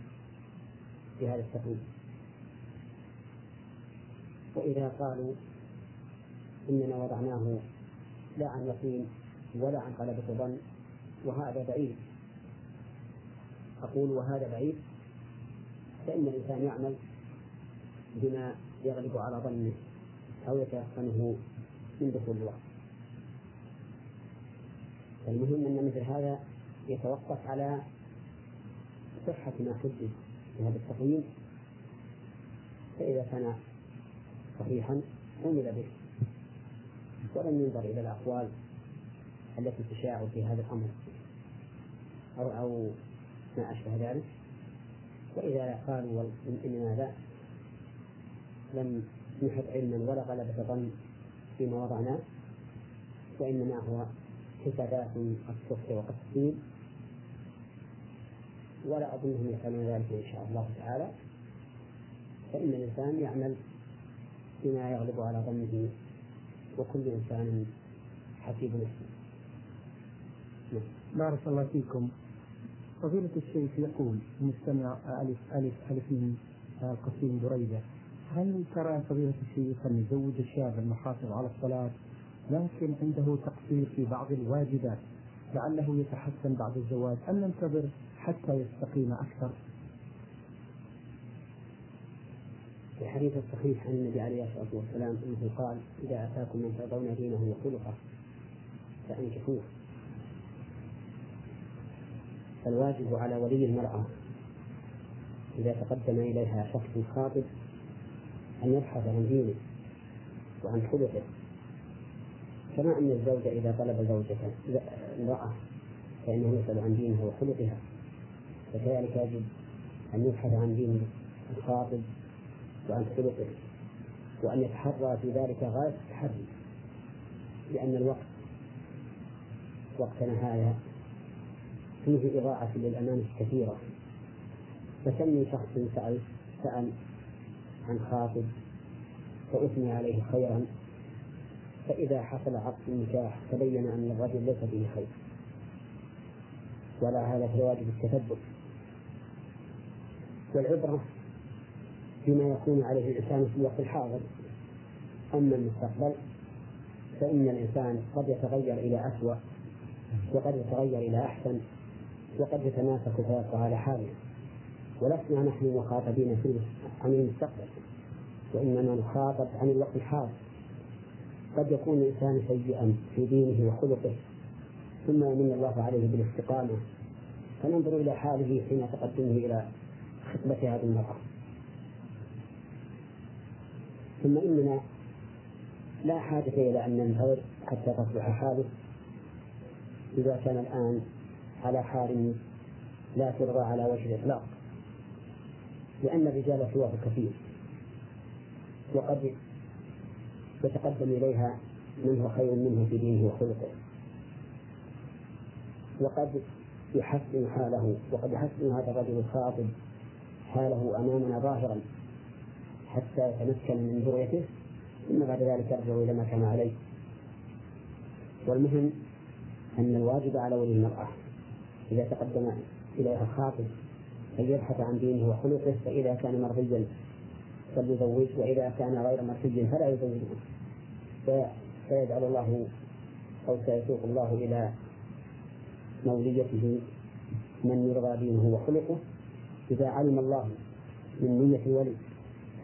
في هذا التقويم. وإذا قالوا إننا وضعناه لا عن يقين ولا عن غلبة ظن وهذا بعيد. أقول وهذا بعيد فإن الإنسان يعمل بما يغلب على ظنه أو يتيقنه من دخول الوقت. المهم أن مثل هذا يتوقف على صحة ما حدد في هذا التقويم فإذا كان صحيحا عمل به. ولم ينظر إلى الأقوال التي تشاع في هذا الأمر أو أو ما أشبه ذلك. وإذا قالوا إننا لا لم نحط علما ولا غلبة ظن فيما وضعناه وإنما هو حسابات الصبح والتقسيم ولا أظنهم يفعلون ذلك إن شاء الله تعالى. فإن الإنسان يعمل بما يغلب على ظنه وكل إنسان حسيب نفسه. نعم. بارك الله فيكم. فضيلة الشيخ يقول مستمع ألف ألف ألف من قسيم بريدة هل ترى فضيلة الشيخ أن يزوج الشاب المحافظ على الصلاة لكن عنده تقصير في بعض الواجبات لعله يتحسن بعد الزواج؟ أم ننتظر حتى يستقيم أكثر؟ في الحديث الصحيح عن النبي عليه الصلاة والسلام أنه قال إذا أتاكم من ترضون دينه وخلقه فأنكحوه. فالواجب على ولي المرأة إذا تقدم إليها شخص خاطب أن يبحث عن دينه وعن خلقه. كما أن الزوج إذا طلب زوجة امرأة فإنه يسأل عن دينها وخلقها فكذلك يجب أن يبحث عن دين الخاطب وعن خلقه وأن يتحرى في ذلك غاية التحري لأن الوقت وقتنا هذا فيه إضاعة للأمانة كثيرة. فكم شخص سأل سأل عن خاطب فأثني عليه خيرا فإذا حصل عقد النكاح تبين أن الرجل ليس فيه خير. ولا هذا في واجب التثبت. والعبرة بما يكون عليه الإنسان في الوقت الحاضر. أما المستقبل فإن الإنسان قد يتغير إلى أسوأ وقد يتغير إلى أحسن وقد يتماسك فيبقى على حاله. ولسنا نحن مخاطبين في عن المستقبل وإنما نخاطب عن الوقت الحاضر. قد يكون الإنسان سيئا في دينه وخلقه ثم يمن الله عليه بالاستقامة. فننظر إلى حاله حين تقدمه إلى خطبة هذه المرأة. ثم إننا لا حاجة إلى أن ننتظر حتى تصلح حاله إذا كان الآن على حال لا ترضى على وجه الإطلاق لأن الرجال سواه كثير. وقد يتقدم إليها من هو خير منه في دينه وخلقه. وقد يحسن حاله وقد يحسن هذا الرجل الخاطب حاله أمامنا ظاهرا. حتى يتمكن من ذريته ثم بعد ذلك يرجع إلى ما كان عليه. والمهم أن الواجب على ولي المرأة إذا تقدم إليها الخاطب أن يبحث عن دينه وخلقه فإذا كان مرضيا فليزوج وإذا كان غير مرضي فلا يزوجه. فيجعل الله أو سيسوق الله إلى موليته من يرضى دينه وخلقه. إذا علم الله من نية الولي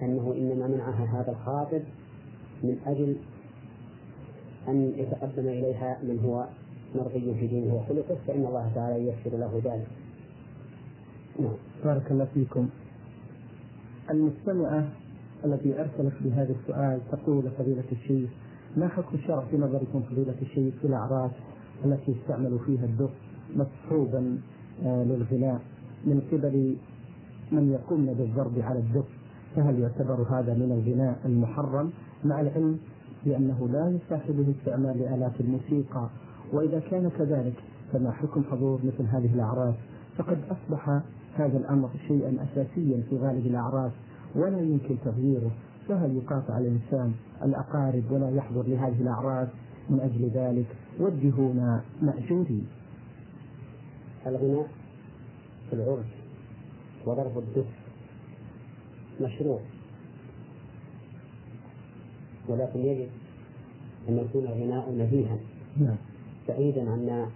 أنه إنما منعها هذا الخاطب من أجل أن يتقدم إليها من هو مرضي في دينه وخلقه فإن الله تعالى ييسر له ذلك. نعم. بارك الله فيكم. المستمعة التي أرسلت بهذا السؤال تقول فضيلة الشيخ ما حكم الشرع في نظركم فضيلة الشيخ في الأعراس التي يستعمل فيها الدف مصحوبا آه، للغناء من قبل من يقومن بالضرب على الدف فهل يعتبر هذا من الغناء المحرم؟ مع العلم بأنه لا يسمح به استعمال آلات الموسيقى. وإذا كان كذلك فما حكم حضور مثل هذه الأعراس فقد أصبح هذا الأمر شيئا أساسيا في غالب الأعراس ولا يمكن تغييره. فهل يقاطع الإنسان الأقارب ولا يحضر لهذه الأعراس من أجل ذلك وجهونا مأجورين. الغناء في العرس وضرب الدف مشروع. ولكن يجب أن يكون الغناء نزيها نعم. بعيدا عما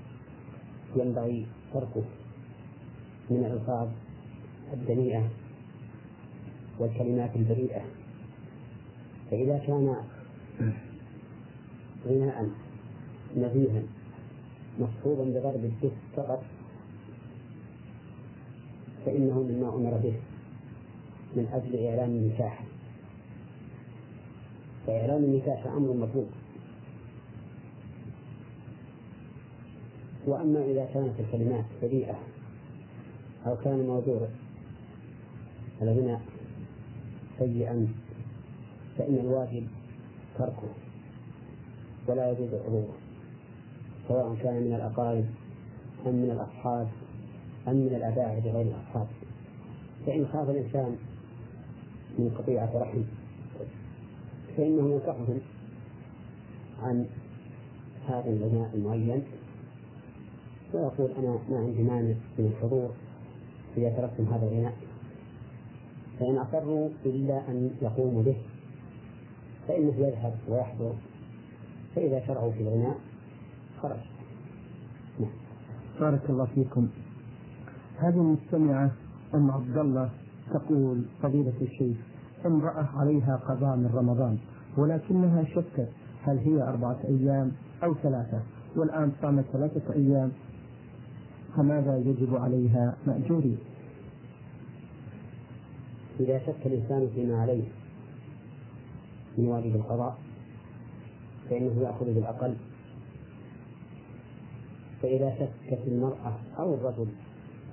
ينبغي تركه من الألفاظ الدنيئة والكلمات البريئة. فإذا كان غناء نزيها مصحوبا بضرب الدف فقط فإنه مما أمر به. من أجل إعلان النكاح. فإعلان النكاح أمر مطلوب. وأما إذا كانت الكلمات بريئة أو كان موضوع الغناء سيئا فإن الواجب تركه ولا يجوز حضوره سواء كان من الأقارب أم من الأصحاب أم من الآباء بغير الأصحاب. فإن خاف الإنسان من قطيعة رحم فإنه ينصحهم عن هذا الغناء المعين. ويقول أنا ما عندي مانع من الحضور إذا تركتم هذا الغناء فإن أقروا إلا أن يقوموا به فإنه يذهب ويحضر. فإذا شرعوا في الغناء خرج. نعم. بارك الله فيكم. هذه المستمعة أم عبد الله. تقول فضيلة الشيخ امرأة عليها قضاء من رمضان ولكنها شكت هل هي أربعة أيام أو ثلاثة؟ والآن صامت ثلاثة أيام فماذا يجب عليها مأجورين إذا شك الإنسان فيما عليه من واجب القضاء فإنه يأخذ بالأقل. فإذا شكت المرأة أو الرجل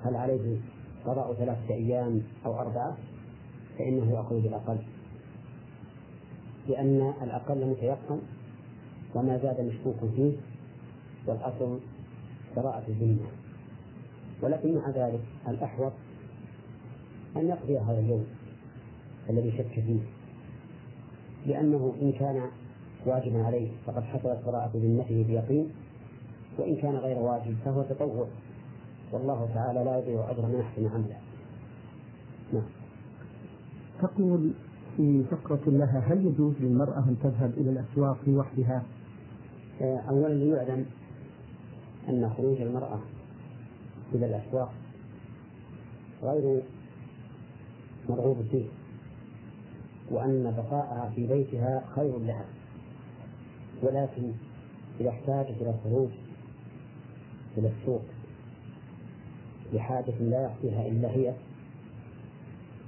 هل عليه قضاء ثلاثة أيام أو أربعة فإنه يأخذ بالأقل. لأن الأقل متيقن وما زاد مشكوك فيه والأصل براءة الذمة. ولكن مع ذلك الأحوط أن يقضي هذا اليوم الذي شك فيه. لأنه إن كان واجبا عليه فقد حصلت براءة ذمته بيقين وإن كان غير واجب فهو تطوع. والله تعالى لا يضيع أجر من أحسن عملا نعم. تقول في فقرة لها هل يجوز للمرأة أن تذهب إلى الأسواق لوحدها؟ آه، أولا ليعلم أن خروج المرأة إلى الأسواق غير مرغوب فيه وأن بقاءها في بيتها خير لها. ولكن إذا احتاجت إلى الخروج إلى السوق لحاجة لا يقضيها إلا هي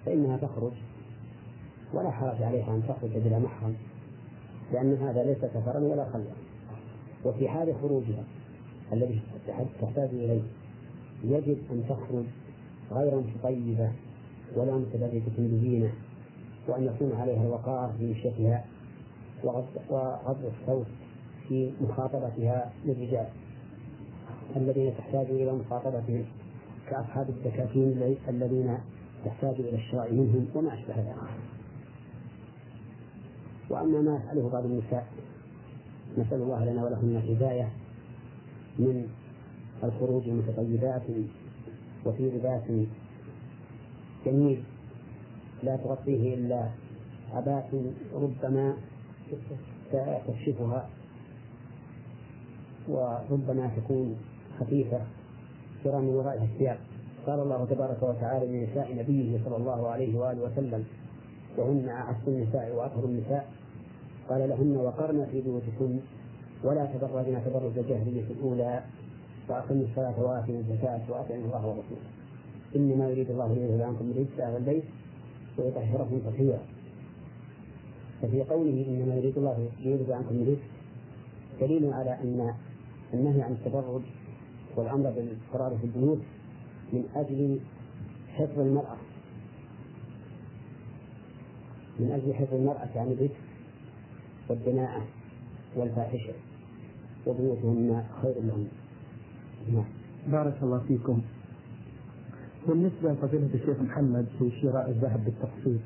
فإنها تخرج ولا حرج عليها أن تخرج بلا محرم لأن هذا ليس سفرا ولا خلوة وفي حال خروجها الذي تحتاج إليه يجب أن تخرج غير متطيبة ولا متبرجة بزينة وأن يكون عليها الوقار في مشيتها وغض الصوت في مخاطبتها للرجال الذين تحتاج إلى مخاطبتهم. كأصحاب الدكاكين الذين تحتاج إلى الشراء منهم وما أشبه ذلك. وأما ما يفعله بعض النساء نسأل الله لنا ولهم الهداية من الخروج متطيبات وفي لباس جميل. لا تغطيه إلا عباءة ربما تكشفها وربما تكون خفيفة. ترى من ورائها الثياب. قال الله تبارك وتعالى لنساء نبيه صلى الله عليه وآله وسلم وهن أعز النساء وأطهر النساء. قال لهن وقرن في بيوتكن ولا تبرجن تبرج الجاهلية الأولى وأقموا الصلاة وآتوا الزكاة وأطيعوا الله ورسوله. إنما يريد الله ليذهب عنكم الرجس أهل البيت ويطهركم تطهيرا. ففي قوله إنما يريد الله ليذهب عنكم الرجس دليل على أن النهي عن التبرج والأمر بالقرار في البيوت من أجل حفظ المرأة. من أجل حفظ المرأة عن الرجس والدناءة والفاحشة. وبيوتهن خير لهن نعم. بارك الله فيكم. بالنسبة لفضيلة الشيخ محمد في شراء الذهب بالتقسيط.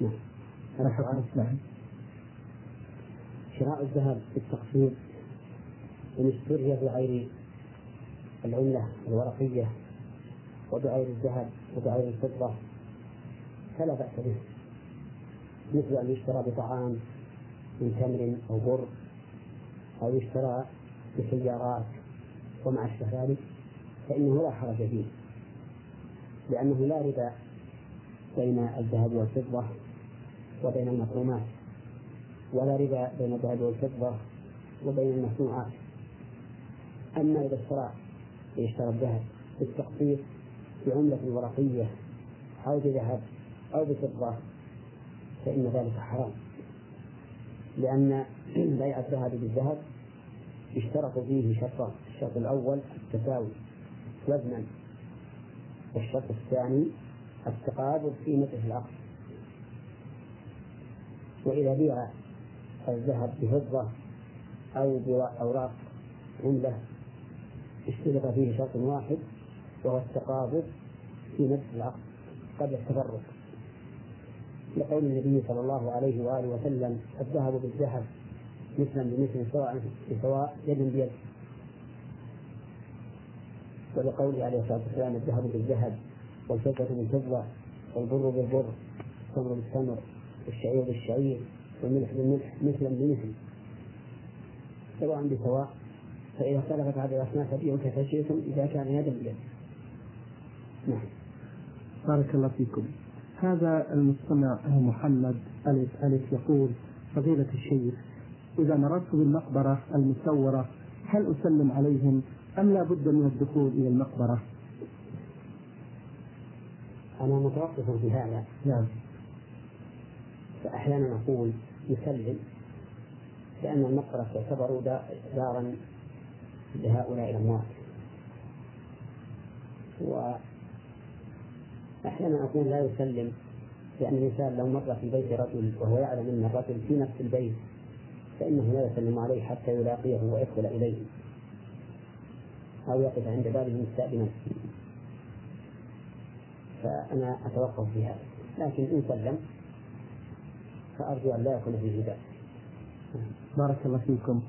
نعم. نعم شراء الذهب بالتقسيط إن اشتري بغير العملة الورقية وبغير الذهب وبغير الفضة فلا بأس به. مثل أن يشترى بطعام من تمر أو بر أو يشترى بسيارات ومع أشبه ذلك فإنه لا حرج فيه لأنه لا ربا بين الذهب والفضة وبين المطعومات ولا ربا بين الذهب والفضة وبين المصنوعات. أما إذا اشترى يشترى الذهب بالتقسيط بعملة ورقية أو بذهب أو بفضة فإن ذلك حرام. لأن بيع الذهب بالذهب اشترط فيه شرطان الشرط الأول التساوي وزنا والشرط الثاني التقابض قيمة العقد. وإذا بيع الذهب بفضة أو بأوراق عملة اشترط فيه شرط واحد وهو التقابض في نفس العقد قبل التفرق لقول النبي صلى الله عليه وآله وسلم الذهب بالذهب مثلا بمثل سواء بسواء يد بيد. ولقوله عليه الصلاة والسلام الذهب بالذهب والفضة بالفضة والبر بالبر التمر بالتمر والشعير بالشعير والملح بالملح مثلا بمثل. سواء بسواء فإذا اختلفت هذه الأصناف فبيعوا كيف شئتم إذا كان يدا بيد نعم. بارك الله فيكم. هذا المستمع محمد ألف ألف يقول فضيلة الشيخ إذا مررت بالمقبرة المسورة هل أسلم عليهم أم لا بد من الدخول إلى المقبرة؟ أنا متوقف في هذا نعم. فأحيانا أقول يسلم لأن المقبرة تعتبر دارا لهؤلاء الأموات. وأحيانا أقول لا يسلم لأن الإنسان لو مر في بيت رجل وهو يعلم أن الرجل في نفس البيت فإنه لا يسلم عليه حتى يلاقيه ويدخل إليه. أو يقف عند بابه مستأذنا فأنا أتوقف في هذا. لكن إن سلم فأرجو أن لا يكون فيه بارك الله فيكم.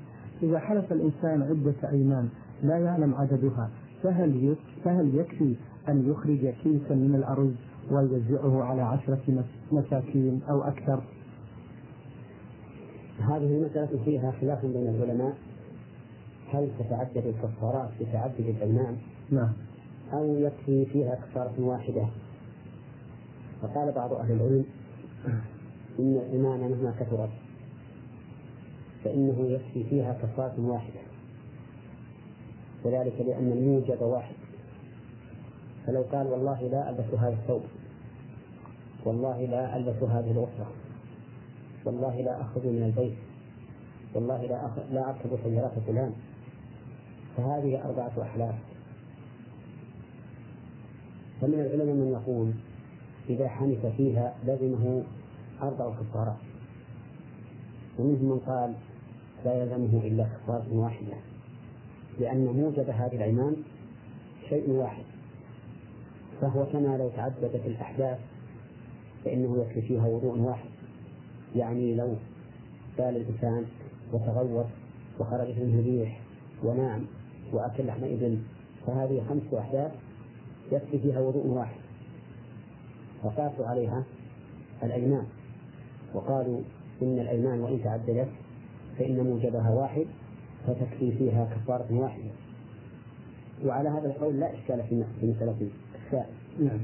إذا حلف الإنسان عدة أيمان لا يعلم عددها فهل فهل يكفي أن يخرج كيسا من الأرز ويوزعه على عشرة مساكين أو أكثر؟ هذه المسألة فيها خلاف بين العلماء هل تتعدد الكفارات بتعدد الأيمان؟ نعم أو يكفي فيها كفارة واحدة؟ فقال بعض أهل العلم إن الإيمان مهما كثرت فإنه يكفي فيها كفارة واحدة. وذلك لأن الموجب واحد. فلو قال والله لا ألبس هذا الثوب. والله لا ألبس هذه الغفرة والله لا أخرج من البيت. والله لا أخ... لا أركب سيارات فلان. فهذه أربعة أحلاف. فمن العلماء من يقول إذا حنث فيها لزمه أربع كفارات. ومنهم من قال لا يلزمه إلا كفارة واحدة لأن موجب هذه الأيمان شيء واحد فهو كما لو تعددت الأحداث فإنه يكفي فيها وضوء واحد. يعني لو بال الإنسان وتغوط وخرجت منه ريح ونام وأكل لحم إبل فهذه خمس أحداث يكفي فيها وضوء واحد. فقاسوا عليها الأيمان وقالوا إن الأيمان وإن تعددت فإن موجبها واحد فتكفي فيها كفارة واحدة. وعلى هذا القول لا إشكال في مسألة السائل نعم.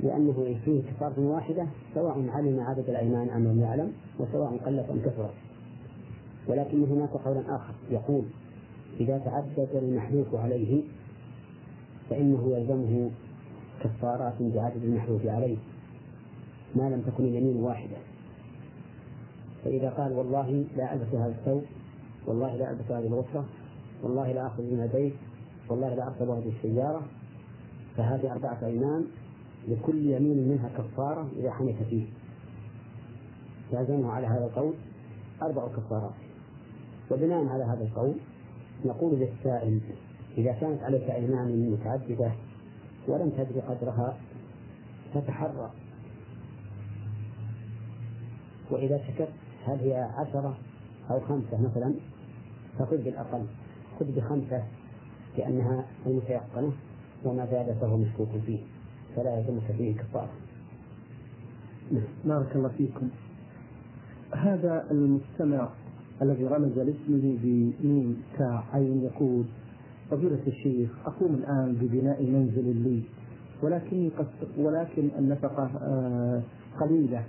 لأنه فيه كفارة واحدة سواء علم عدد الأيمان أم لم يعلم وسواء قلت أم كثرت. ولكن هناك قولا آخر يقول إذا تعدد المحلوف عليه فإنه يلزمه كفارات بعدد المحلوف عليه ما لم تكن اليمين واحدة. فإذا قال والله لا ألبس هذا الثوب والله لا ألبس هذه الغفرة والله لا أخذ من البيت والله لا أركب هذه السيارة فهذه أربعة أيمان لكل يمين منها كفارة إذا حنث فيه. لازمه على هذا القول أربع كفارات. وبناء على هذا القول نقول للسائل إذا كانت عليك أيمان متعددة ولم تدري قدرها فتحرى. وإذا شكت هل هي عشرة أو خمسة مثلا؟ فخذ بالأقل خذ بخمسة لأنها المتيقنة وما زاد فهو مشكوك فيه فلا يلزمك فيه كفارة بارك الله فيكم. هذا المستمع الذي رمز لاسمه بميم تاء عين يقول فضيلة الشيخ أقوم الآن ببناء منزل لي ولكني قد ولكن النفقة آه، قليلة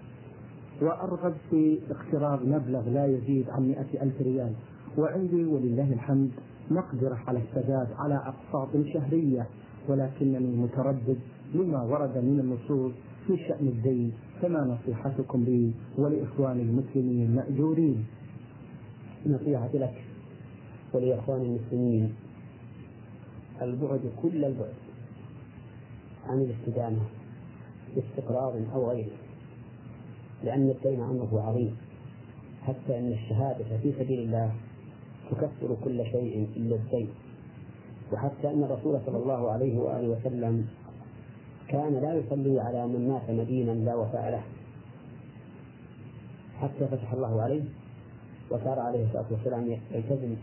وأرغب في اقتراض مبلغ لا يزيد عن مئة ألف ريال. وعندي ولله الحمد مقدرة على السداد على أقساط شهرية ولكنني متردد لما ورد من النصوص في شأن الدين فما نصيحتكم لي ولإخواني المسلمين المأجورين نصيحتي لك ولإخواني المسلمين البعد كل البعد عن الاستدامة باستقرار أو غيره. لأن الدين أمره عظيم. حتى أن الشهادة في سبيل الله تكفر كل شيء إلا الدين. وحتى أن الرسول صلى الله عليه وآله وسلم كان لا يصلي على من مات مدينا لا وفاء له. حتى فتح الله عليه وصار عليه الصلاة والسلام يلتزم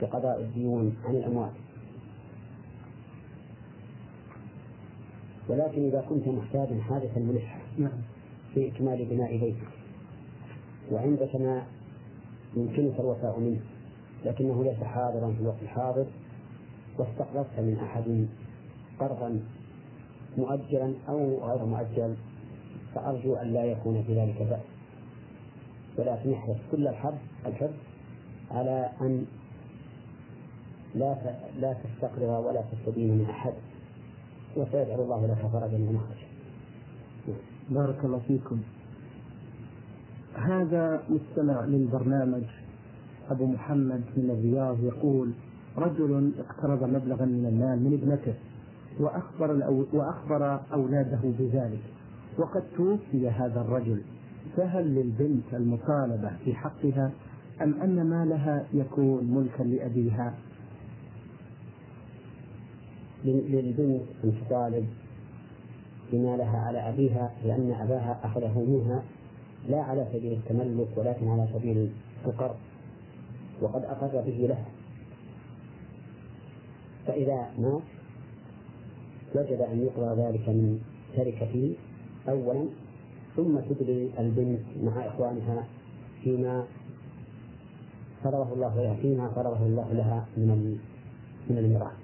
بقضاء الديون عن الأموات. ولكن إذا كنت محتاجا حادثا ملحا نعم. في إكمال بناء بيتك. وعندك ما يمكنك الوفاء منه لكنه ليس حاضرا في الوقت الحاضر واستقرضت من أحد قرضا مؤجلا أو غير مؤجل فأرجو أن لا يكون في ذلك بأس. ولكن احرص كل الحرص الحرص على أن لا لا تستقرض ولا تستدين من أحد. وسيجعل الله لك فرجا ومخرجا بارك الله فيكم. هذا مستمع للبرنامج أبو محمد من الرياض يقول رجل اقترض مبلغا من المال من ابنته وأخبر وأخبر أولاده بذلك. وقد توفي هذا الرجل. فهل للبنت المطالبة في حقها أم أن مالها يكون ملكا لأبيها؟ للبنت أن تطالب بما لها على أبيها لأن أباها أخذه منها لا على سبيل التملك ولكن على سبيل القرض وقد أقر به لها فإذا مات وجب أن يقضى ذلك من تركته أولا ثم تدري البنت مع إخوانها فيما فرضه الله لها فيما فرضه الله لها من من الميراث.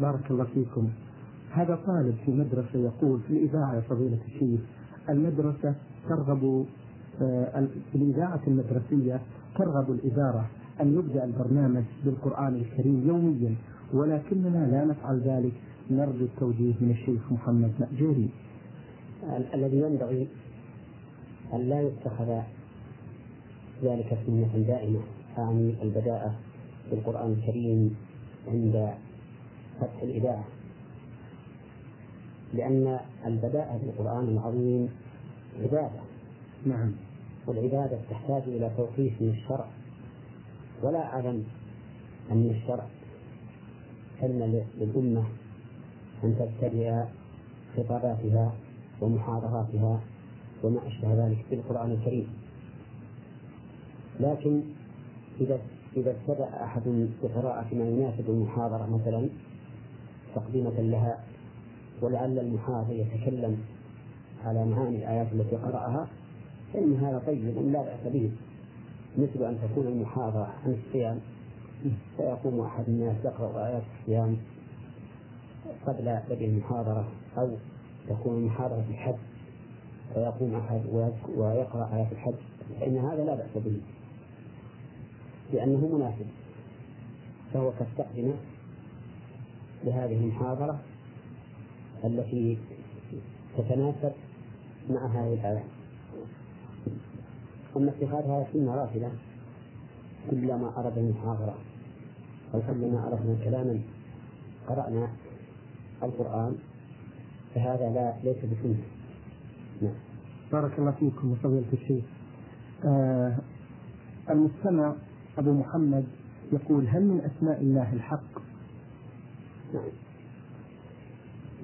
بارك الله فيكم. هذا طالب في مدرسة يقول في الإذاعة يا فضيلة الشيخ المدرسة ترغب آه، في الإذاعة المدرسية ترغب الإدارة أن يبدأ البرنامج بالقرآن الكريم يوميا ولكننا لا نفعل ذلك. نرجو التوجيه من الشيخ محمد مأجوري. الذي ينبغي أن لا يتخذ ذلك سنة دائمة أعني البداءة بالقرآن الكريم عند فتح الإذاعة لأن البداءة بالقرآن العظيم عبادة. نعم. والعبادة تحتاج إلى توقيف من الشرع. ولا أعلم أن الشرع سن للأمة أن تبتدئ خطاباتها ومحاضراتها وما أشبه ذلك بالقرآن الكريم. لكن إذا إذا ابتدأ أحد بقراءة ما يناسب المحاضرة مثلا تقديمة لها ولعل المحاضر يتكلم على معاني الآيات التي قرأها فإن هذا طيب لا بأس به. مثل أن تكون المحاضرة عن الصيام فيقوم أحد الناس يقرأ آيات الصيام قبل بدء المحاضرة أو تكون المحاضرة في الحج فيقوم أحد ويقرأ آيات الحج فإن هذا لا بأس به. لأنه مناسب فهو كالتقدمة لهذه المحاضرة التي تتناسب مع هذه الآية أما اتخاذها سنة رافدة كلما أردنا المحاضرة أو كلما أردنا كلاما قرأنا القرآن فهذا لا ليس بسنة. نعم. بارك الله فيكم وفضيلة الشيخ. آه المستمع أبو محمد يقول هل من أسماء الله الحق؟ نعم.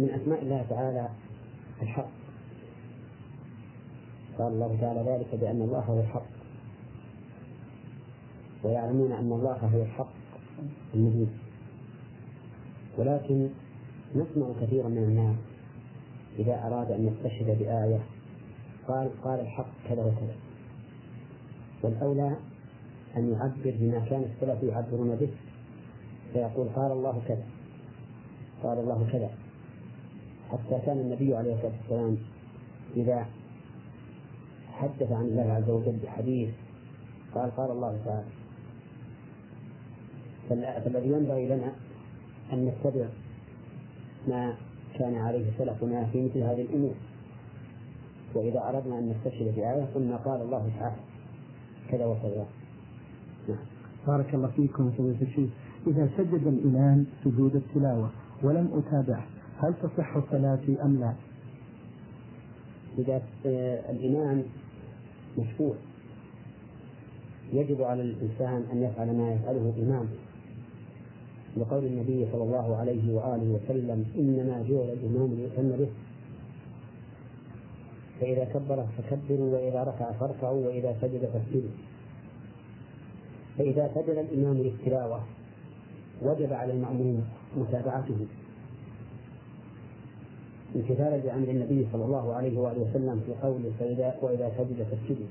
من أسماء الله تعالى الحق. قال الله تعالى ذلك بأن الله هو الحق. ويعلمون أن الله هو الحق المبين. ولكن نسمع كثيرا من الناس إذا أراد أن يستشهد بآية قال قال الحق كذا وكذا. والأولى أن يعبر بما كان السلف يعبرون به. فيقول قال الله كذا. قال الله كذا. حتى كان النبي عليه الصلاة والسلام إذا حدث عن الله عز وجل بحديث قال قال الله تعالى فالذي ينبغي لنا أن نتبع ما كان عليه سلفنا في مثل هذه الأمور. وإذا أردنا أن نستشهد بآية قلنا قال الله تعالى كذا وكذا. نعم. بارك الله فيكم فضيلة الشيخ إذا سجد الإمام سجود التلاوة. ولم أتابعه هل تصح صلاتي أم لا؟ إذا آه، الإمام مشروع. يجب على الإنسان أن يفعل ما يفعله إمامه لقول النبي صلى الله عليه وآله وسلم إنما جعل الإمام ليؤتم به. فإذا كبر فكبروا وإذا ركع فاركعوا وإذا سجد فاسجدوا. فإذا سجد الإمام للتلاوة وجب على المأموم متابعته. امتثالا لأمر النبي صلى الله عليه وآله وسلم في قوله فإذا وإذا سجد فاسجدوا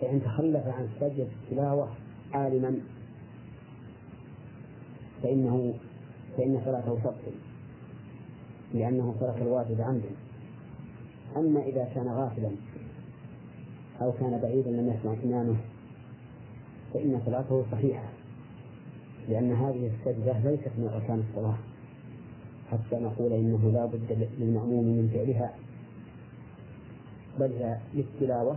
فإن تخلف عن سجد التلاوة عالما فإنه فإن صلاته تبطل لأنه ترك الواجب عمدا. أما إذا كان غافلا أو كان بعيدا لم يسمع إمامه فإن صلاته صحيحة. لأن هذه السجدة ليست من أركان الصلاة. حتى نقول إنه لا بد للمأموم من فعلها بل هي للتلاوة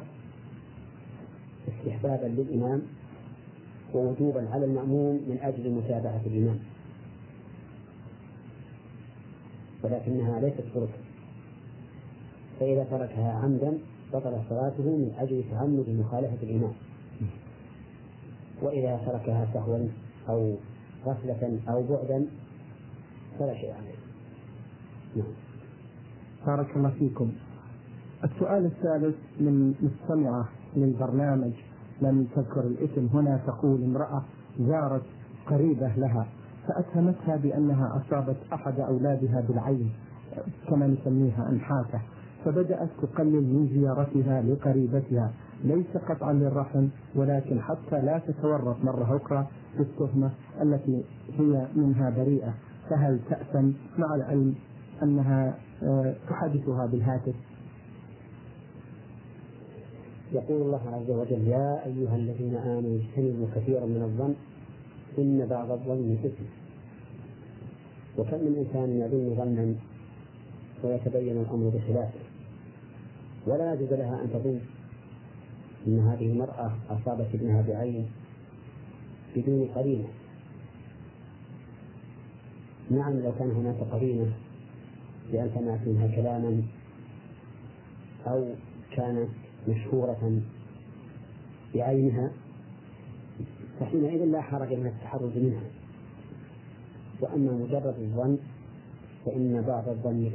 استحبابا للإمام ووجوبا على المأموم من أجل متابعة الإمام. ولكنها ليست فرصة. فإذا تركها عمدا بطل صلاته من أجل تعمد مخالفة الإمام. وإذا تركها سهوا أو غفلة أو بعدا فلا شيء عليه. نعم. بارك الله فيكم. السؤال الثالث من مستمعة للبرنامج لم تذكر الاسم. هنا تقول امرأة زارت قريبة لها فأتهمتها بأنها أصابت أحد أولادها بالعين كما نسميها أنحافة فبدأت تقلل من زيارتها لقريبتها. ليس قطعا للرحم ولكن حتى لا تتورط مرة أخرى بالتهمة التي هي منها بريئة. فهل تأثم مع العلم أنها آه، تحدثها بالهاتف؟ يقول الله عز وجل يا أيها الذين آمنوا اجتنبوا كثيرا من الظن إن بعض الظن إثم وكم من إنسان يظن ظنا ويتبين الأمر بخلافه؟ ولا يجوز لها أن تظن أن هذه المرأة أصابت ابنها بعين بدون قرينة. نعم لو كان هناك قرينة بأن سمعت منها كلاما أو كانت مشهورة بعينها فحينئذ لا حرج من التحرز منها. وأما مجرد الظن فإن بعض الظن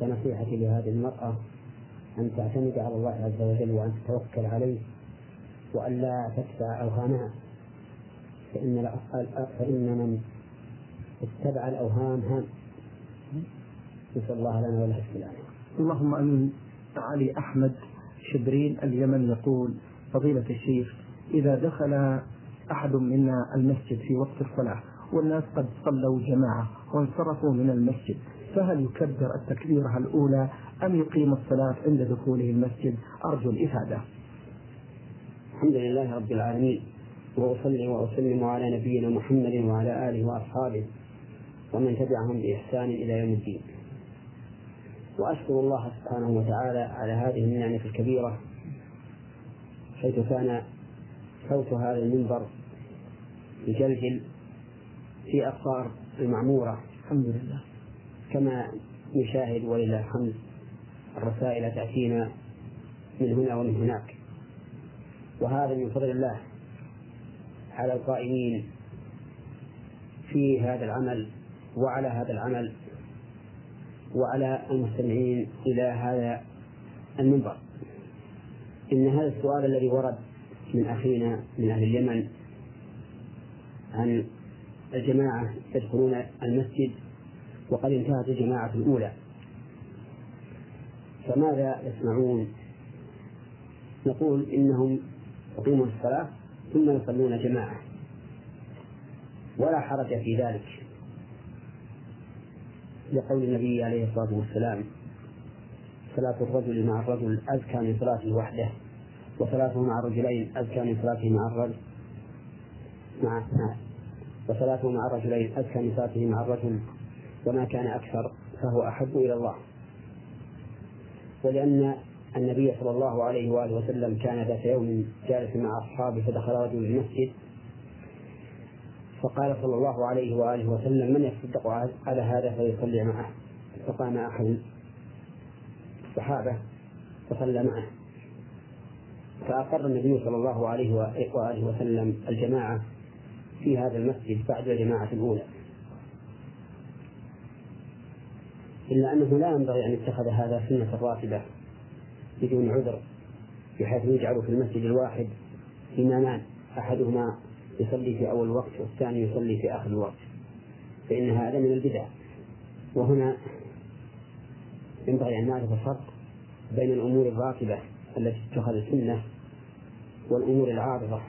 فنصيحتي لهذه المرأة أن تعتمد على الله عز وجل وأن تتوكل عليه وأن لا تتبع أوهامها. فإن فإن من اتبع الأوهام هام. نسأل الله لنا ولها السلامة اللهم أمين. علي أحمد شبرين اليمن يقول فضيلة الشيخ إذا دخل أحد منا المسجد في وقت الصلاة والناس قد صلوا جماعة وانصرفوا من المسجد فهل يكبر التكبيرة الأولى أم يقيم الصلاة عند دخوله المسجد؟ أرجو الإفادة. الحمد لله رب العالمين. وأصلي وأسلم على نبينا محمد وعلى آله وأصحابه ومن تبعهم بإحسان إلى يوم الدين. وأشكر الله سبحانه وتعالى على هذه النعمة الكبيرة حيث كان صوت هذا المنبر يجلجل في أقطار المعمورة. الحمد لله. كما نشاهد ولله الحمد الرسائل تأتينا من هنا ومن هناك. وهذا من فضل الله. على القائمين في هذا العمل وعلى هذا العمل وعلى المستمعين إلى هذا المنبر إن هذا السؤال الذي ورد من أخينا من أهل اليمن عن الجماعة يدخلون المسجد وقد انتهت الجماعة الأولى فماذا يصنعون؟ نقول إنهم يقيمون الصلاة ثم يصلون جماعة. ولا حرج في ذلك. لقول النبي عليه الصلاة والسلام صلاة الرجل مع الرجل أزكى من صلاته وحده وصلاته مع الرجلين أزكى من صلاته مع الرجل مع وصلاته مع الرجلين أزكى من صلاته مع الرجل وما كان أكثر فهو أحب إلى الله. ولأن النبي صلى الله عليه وآله وسلم كان ذات يوم جالس مع أصحابه فدخل رجل المسجد. فقال صلى الله عليه وآله وسلم من يصدق على هذا فيصلي معه. فقام أحد الصحابة فصلى معه. فأقر النبي صلى الله عليه وآله وسلم الجماعة في هذا المسجد بعد الجماعة الأولى. إلا أنه لا ينبغي أن يتخذ هذا سنة راتبة بدون عذر بحيث يجعل في المسجد الواحد إمامان أحدهما يصلي في أول الوقت والثاني يصلي في آخر الوقت. فإن هذا من البدع. وهنا ينبغي أن نعرف الفرق بين الأمور الراتبة التي تتخذ سنة والأمور العارضة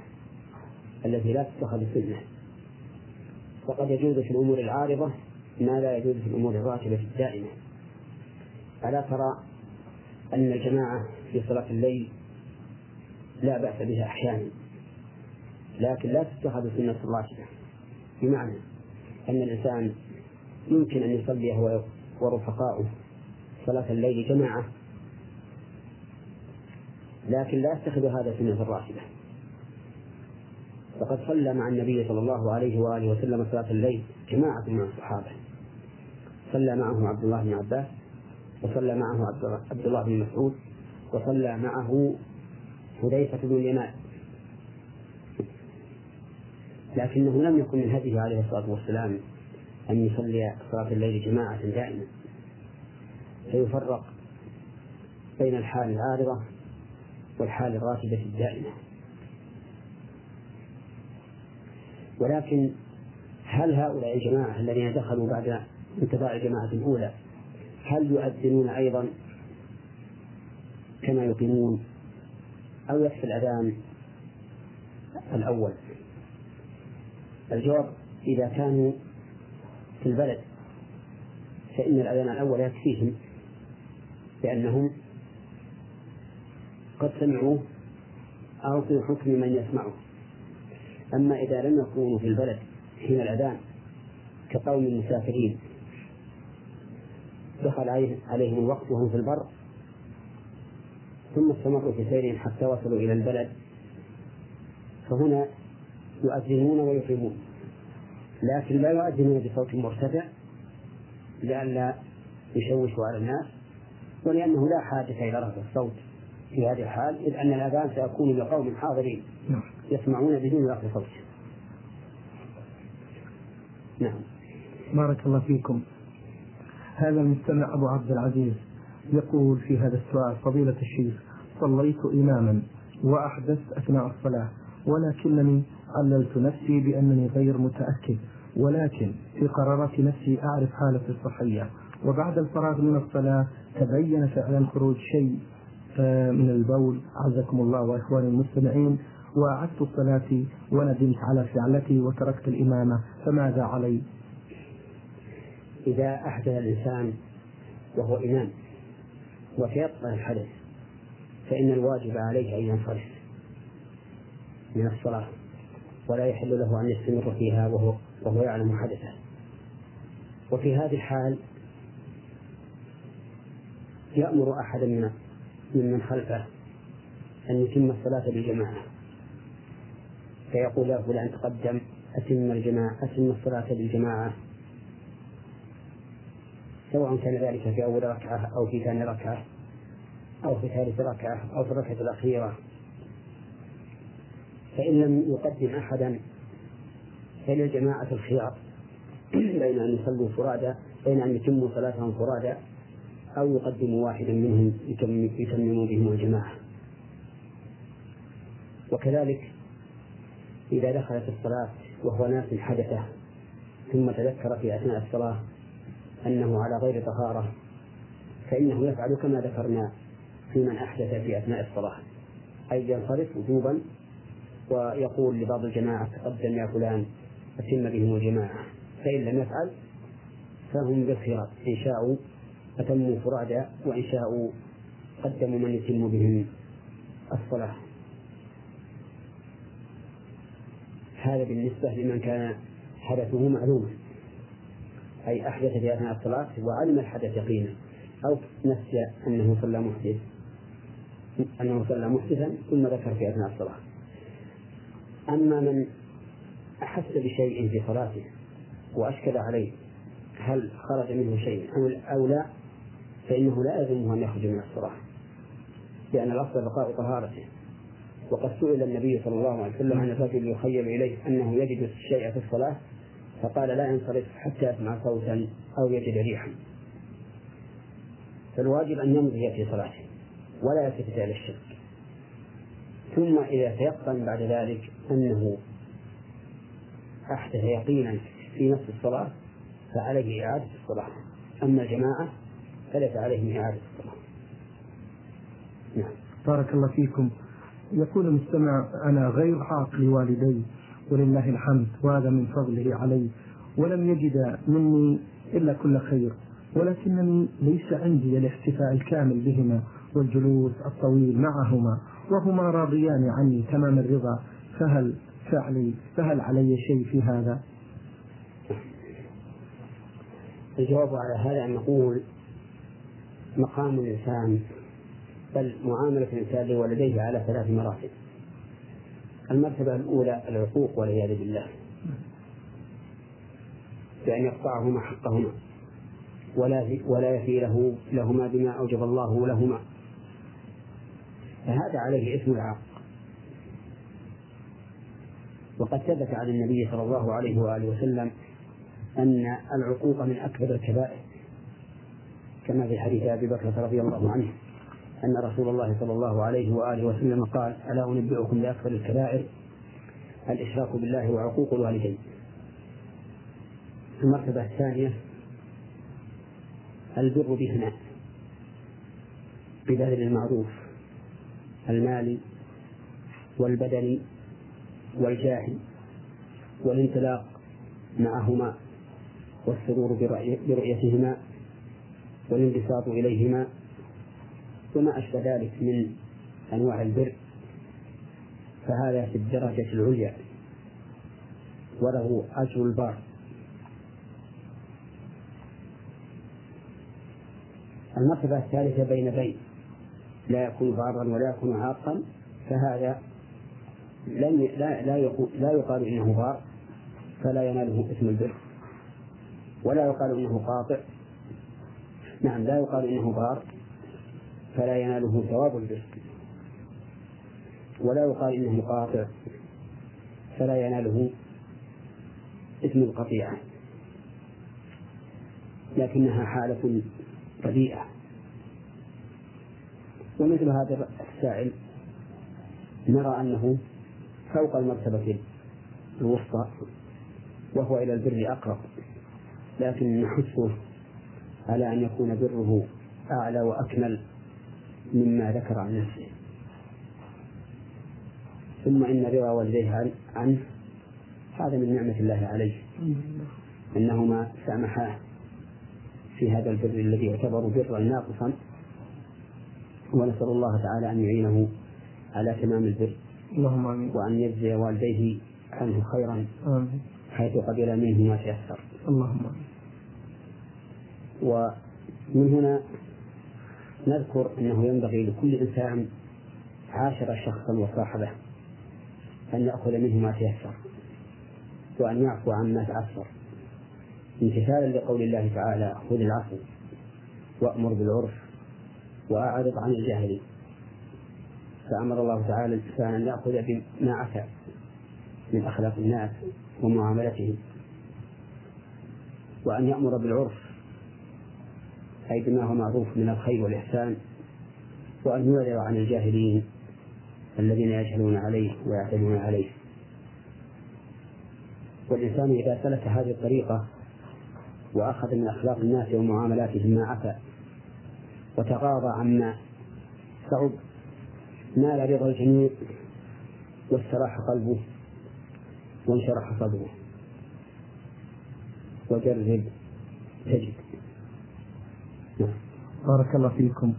التي لا تتخذ سنة فقد يجوز في الأمور العارضة ما لا يجوز في الأمور الراتبة الدائمة. ألا ترى أن الجماعة في صلاة الليل لا بأس بها أحيانا لكن لا تتخذ سنة راتبة بمعنى أن الإنسان يمكن أن يصلي هو ورفقاؤه صلاة الليل جماعة لكن لا يتخذ هذا سنة راتبة فقد صلى مع النبي صلى الله عليه وآله وسلم صلاة الليل جماعة من الصحابة. صلى معه عبد الله بن عباس وصلى معه عبد الله بن مسعود وصلى معه حذيفة بن اليمان. لكنه لم يكن من هديه عليه الصلاة والسلام أن يصلي صلاة الليل جماعة دائما. فيفرق بين الحال العارضة والحال الراتبة الدائمة. ولكن هل هؤلاء الجماعة الذين دخلوا بعد انتظار الجماعة الأولى هل يؤذنون أيضا كما يقيمون أو يكفي الأذان الأول؟ الجواب إذا كانوا في البلد فإن الأذان الأول يكفيهم لأنهم قد سمعوه أو في حكم من يسمعه. أما إذا لم يكونوا في البلد حين الأذان كقوم المسافرين دخل عليهم الوقت وهم في البر. ثم استمروا في سيرهم حتى وصلوا إلى البلد. فهنا يؤذنون ويقيمون. لكن لا يؤذنون بصوت مرتفع لئلا يشوشوا على الناس ولأنه لا حاجة إلى رفع الصوت في هذه الحال إذ أن الأذان سيكون لقوم حاضرين. يسمعون بدون رفع صوت نعم. بارك الله فيكم. هذا المستمع أبو عبد العزيز يقول في هذا السؤال فضيلة الشيخ صليت إماما وأحدثت أثناء الصلاة ولكنني عللت نفسي بأنني غير متأكد ولكن في قرارات نفسي أعرف حالتي الصحية وبعد الفراغ من الصلاة تبين فعلا خروج شيء آه، من البول عزكم الله وإخواني المستمعين وأعدت صلاتي وندمت على فعلتي وتركت الإمامة فماذا علي؟ إذا أحدث الإنسان وهو إمام وتيقن الحدث فإن الواجب عليه أن ينصرف من الصلاة ولا يحل له أن يستمر فيها وهو وهو يعلم حدثه. وفي هذه الحال يأمر أحدا من ممن خلفه أن يتم الصلاة بالجماعة. فيقول له فلان تقدم أتم الجماعة أتم الصلاة بالجماعة. سواء كان ذلك في أول ركعة أو في ثاني ركعة أو في ثالث ركعة أو في الركعة الأخيرة. فإن لم يقدم أحدا فللجماعة الخيار بين أن يصلوا فرادى بين أن يتموا صلاتهم فرادى أو يقدموا واحدا منهم يتمموا بهم الجماعة. وكذلك إذا دخلت الصلاة وهو ناس حدثة ثم تذكر في أثناء الصلاة أنه على غير طهارة فإنه يفعل كما ذكرنا في من أحدث في أثناء الصلاة. أي ينصرف وجوبا ويقول لبعض الجماعة تقدم يا فلان أتم بهم الجماعة. فإن لم يفعل فهم بالخيار إن شاءوا أتموا فرادى وإن شاءوا قدموا من يتم بهم الصلاة. هذا بالنسبة لمن كان حدثه معلوما أي أحدث في أثناء الصلاة وعلم الحدث يقينا. أو نسي أنه صلى محدث أنه صلى محدثا ثم ذكر في أثناء الصلاة. أما من أحس بشيء في صلاته وأشكل عليه هل خرج منه شيء أو لا فإنه لا يلزمه أن يخرج من الصلاة لأن الأصل بقاء طهارته. وقد سئل النبي صلى الله عليه وسلم عن الرجل يخيل إليه أنه يجد الشيء في الصلاة فقال لا ينصرف حتى يسمع صوتا أو يجد ريحا. فالواجب أن يمضي في صلاته ولا يلتفت إلى الشرك. ثم إذا تيقن بعد ذلك أنه أحدث يقينا في نفس الصلاة فعليه إعادة الصلاة. أما الجماعة فليس عليهم إعادة الصلاة. نعم. بارك الله فيكم. يقول المستمع أنا غير عاق لوالدي. ولله الحمد وهذا من فضله علي ولم يجد مني إلا كل خير ولكنني ليس عندي الاحتفاء الكامل بهما والجلوس الطويل معهما وهما راضيان عني تمام الرضا فهل فعلي فهل علي شيء في هذا؟ الجواب على هذا أن نقول مقام الإنسان بل معاملة الإنسان لوالديه على ثلاث مراتب المرتبة الأولى العقوق والعياذ بالله. بأن يقطعهما حقهما. ولا ولا يفي له لهما بما أوجب الله لهما. فهذا عليه اسم العاق. وقد ثبت عن النبي صلى الله عليه وآله وسلم أن العقوق من أكبر الكبائر كما في حديث أبي بكر رضي الله عنه. أن رسول الله صلى الله عليه وآله وسلم قال ألا أنبئكم بأكبر الكبائر؟ الإشراك بالله وعقوق الوالدين. المرتبة الثانية البر بهما ببذل المعروف المالي والبدني والجاه والانطلاق معهما والسرور برؤيتهما والانبساط إليهما وما أشبه ذلك من أنواع البر فهذا في الدرجة العليا وله أجر البار. المرتبة الثالثة بين بين لا يكون بارا ولا يكون عاقا فهذا لم لا لا لا يقال إنه بار فلا يناله اسم البر ولا يقال إنه قاطع. نعم لا يقال إنه بار فلا يناله ثواب البر ولا يقال إنه قاطع فلا يناله اسم القطيعه لكنها حالة رديئة. ومثل هذا السائل نرى أنه فوق المرتبة الوسطى وهو إلى البر أقرب. لكن نحثه على أن يكون بره أعلى وأكمل. مما ذكر عن نفسه. ثم إن رضا والديه عنه هذا من نعمة الله عليه. أنهما سامحاه في هذا البر الذي يعتبر برا ناقصا. ونسأل الله تعالى أن يعينه على تمام البر. اللهم آمين. وأن يجزي والديه عنه خيرا آمين. حيث قبل منه ما تيسر. اللهم آمين. ومن هنا نذكر أنه ينبغي لكل إنسان عاشر شخصا وصاحبه أن يأخذ منه ما تيسر وأن يعفو عما تعسر. امتثالا لقول الله تعالى خذ العفو وأمر بالعرف وأعرض عن الجاهلين فأمر الله تعالى الإنسان أن يأخذ بما عفا من أخلاق الناس ومعاملتهم وأن يأمر بالعرف أي بما هو معروف من الخير والإحسان وأن يعرض عن الجاهلين الذين يجهلون عليه ويعتدون عليه. والإنسان إذا سلك هذه الطريقة وأخذ من أخلاق الناس ومعاملاتهم ما عفا وتغاضى عما صعب نال رضا الجميع واستراح قلبه وانشرح صدره. وجرب تجد. بارك الله فيكم.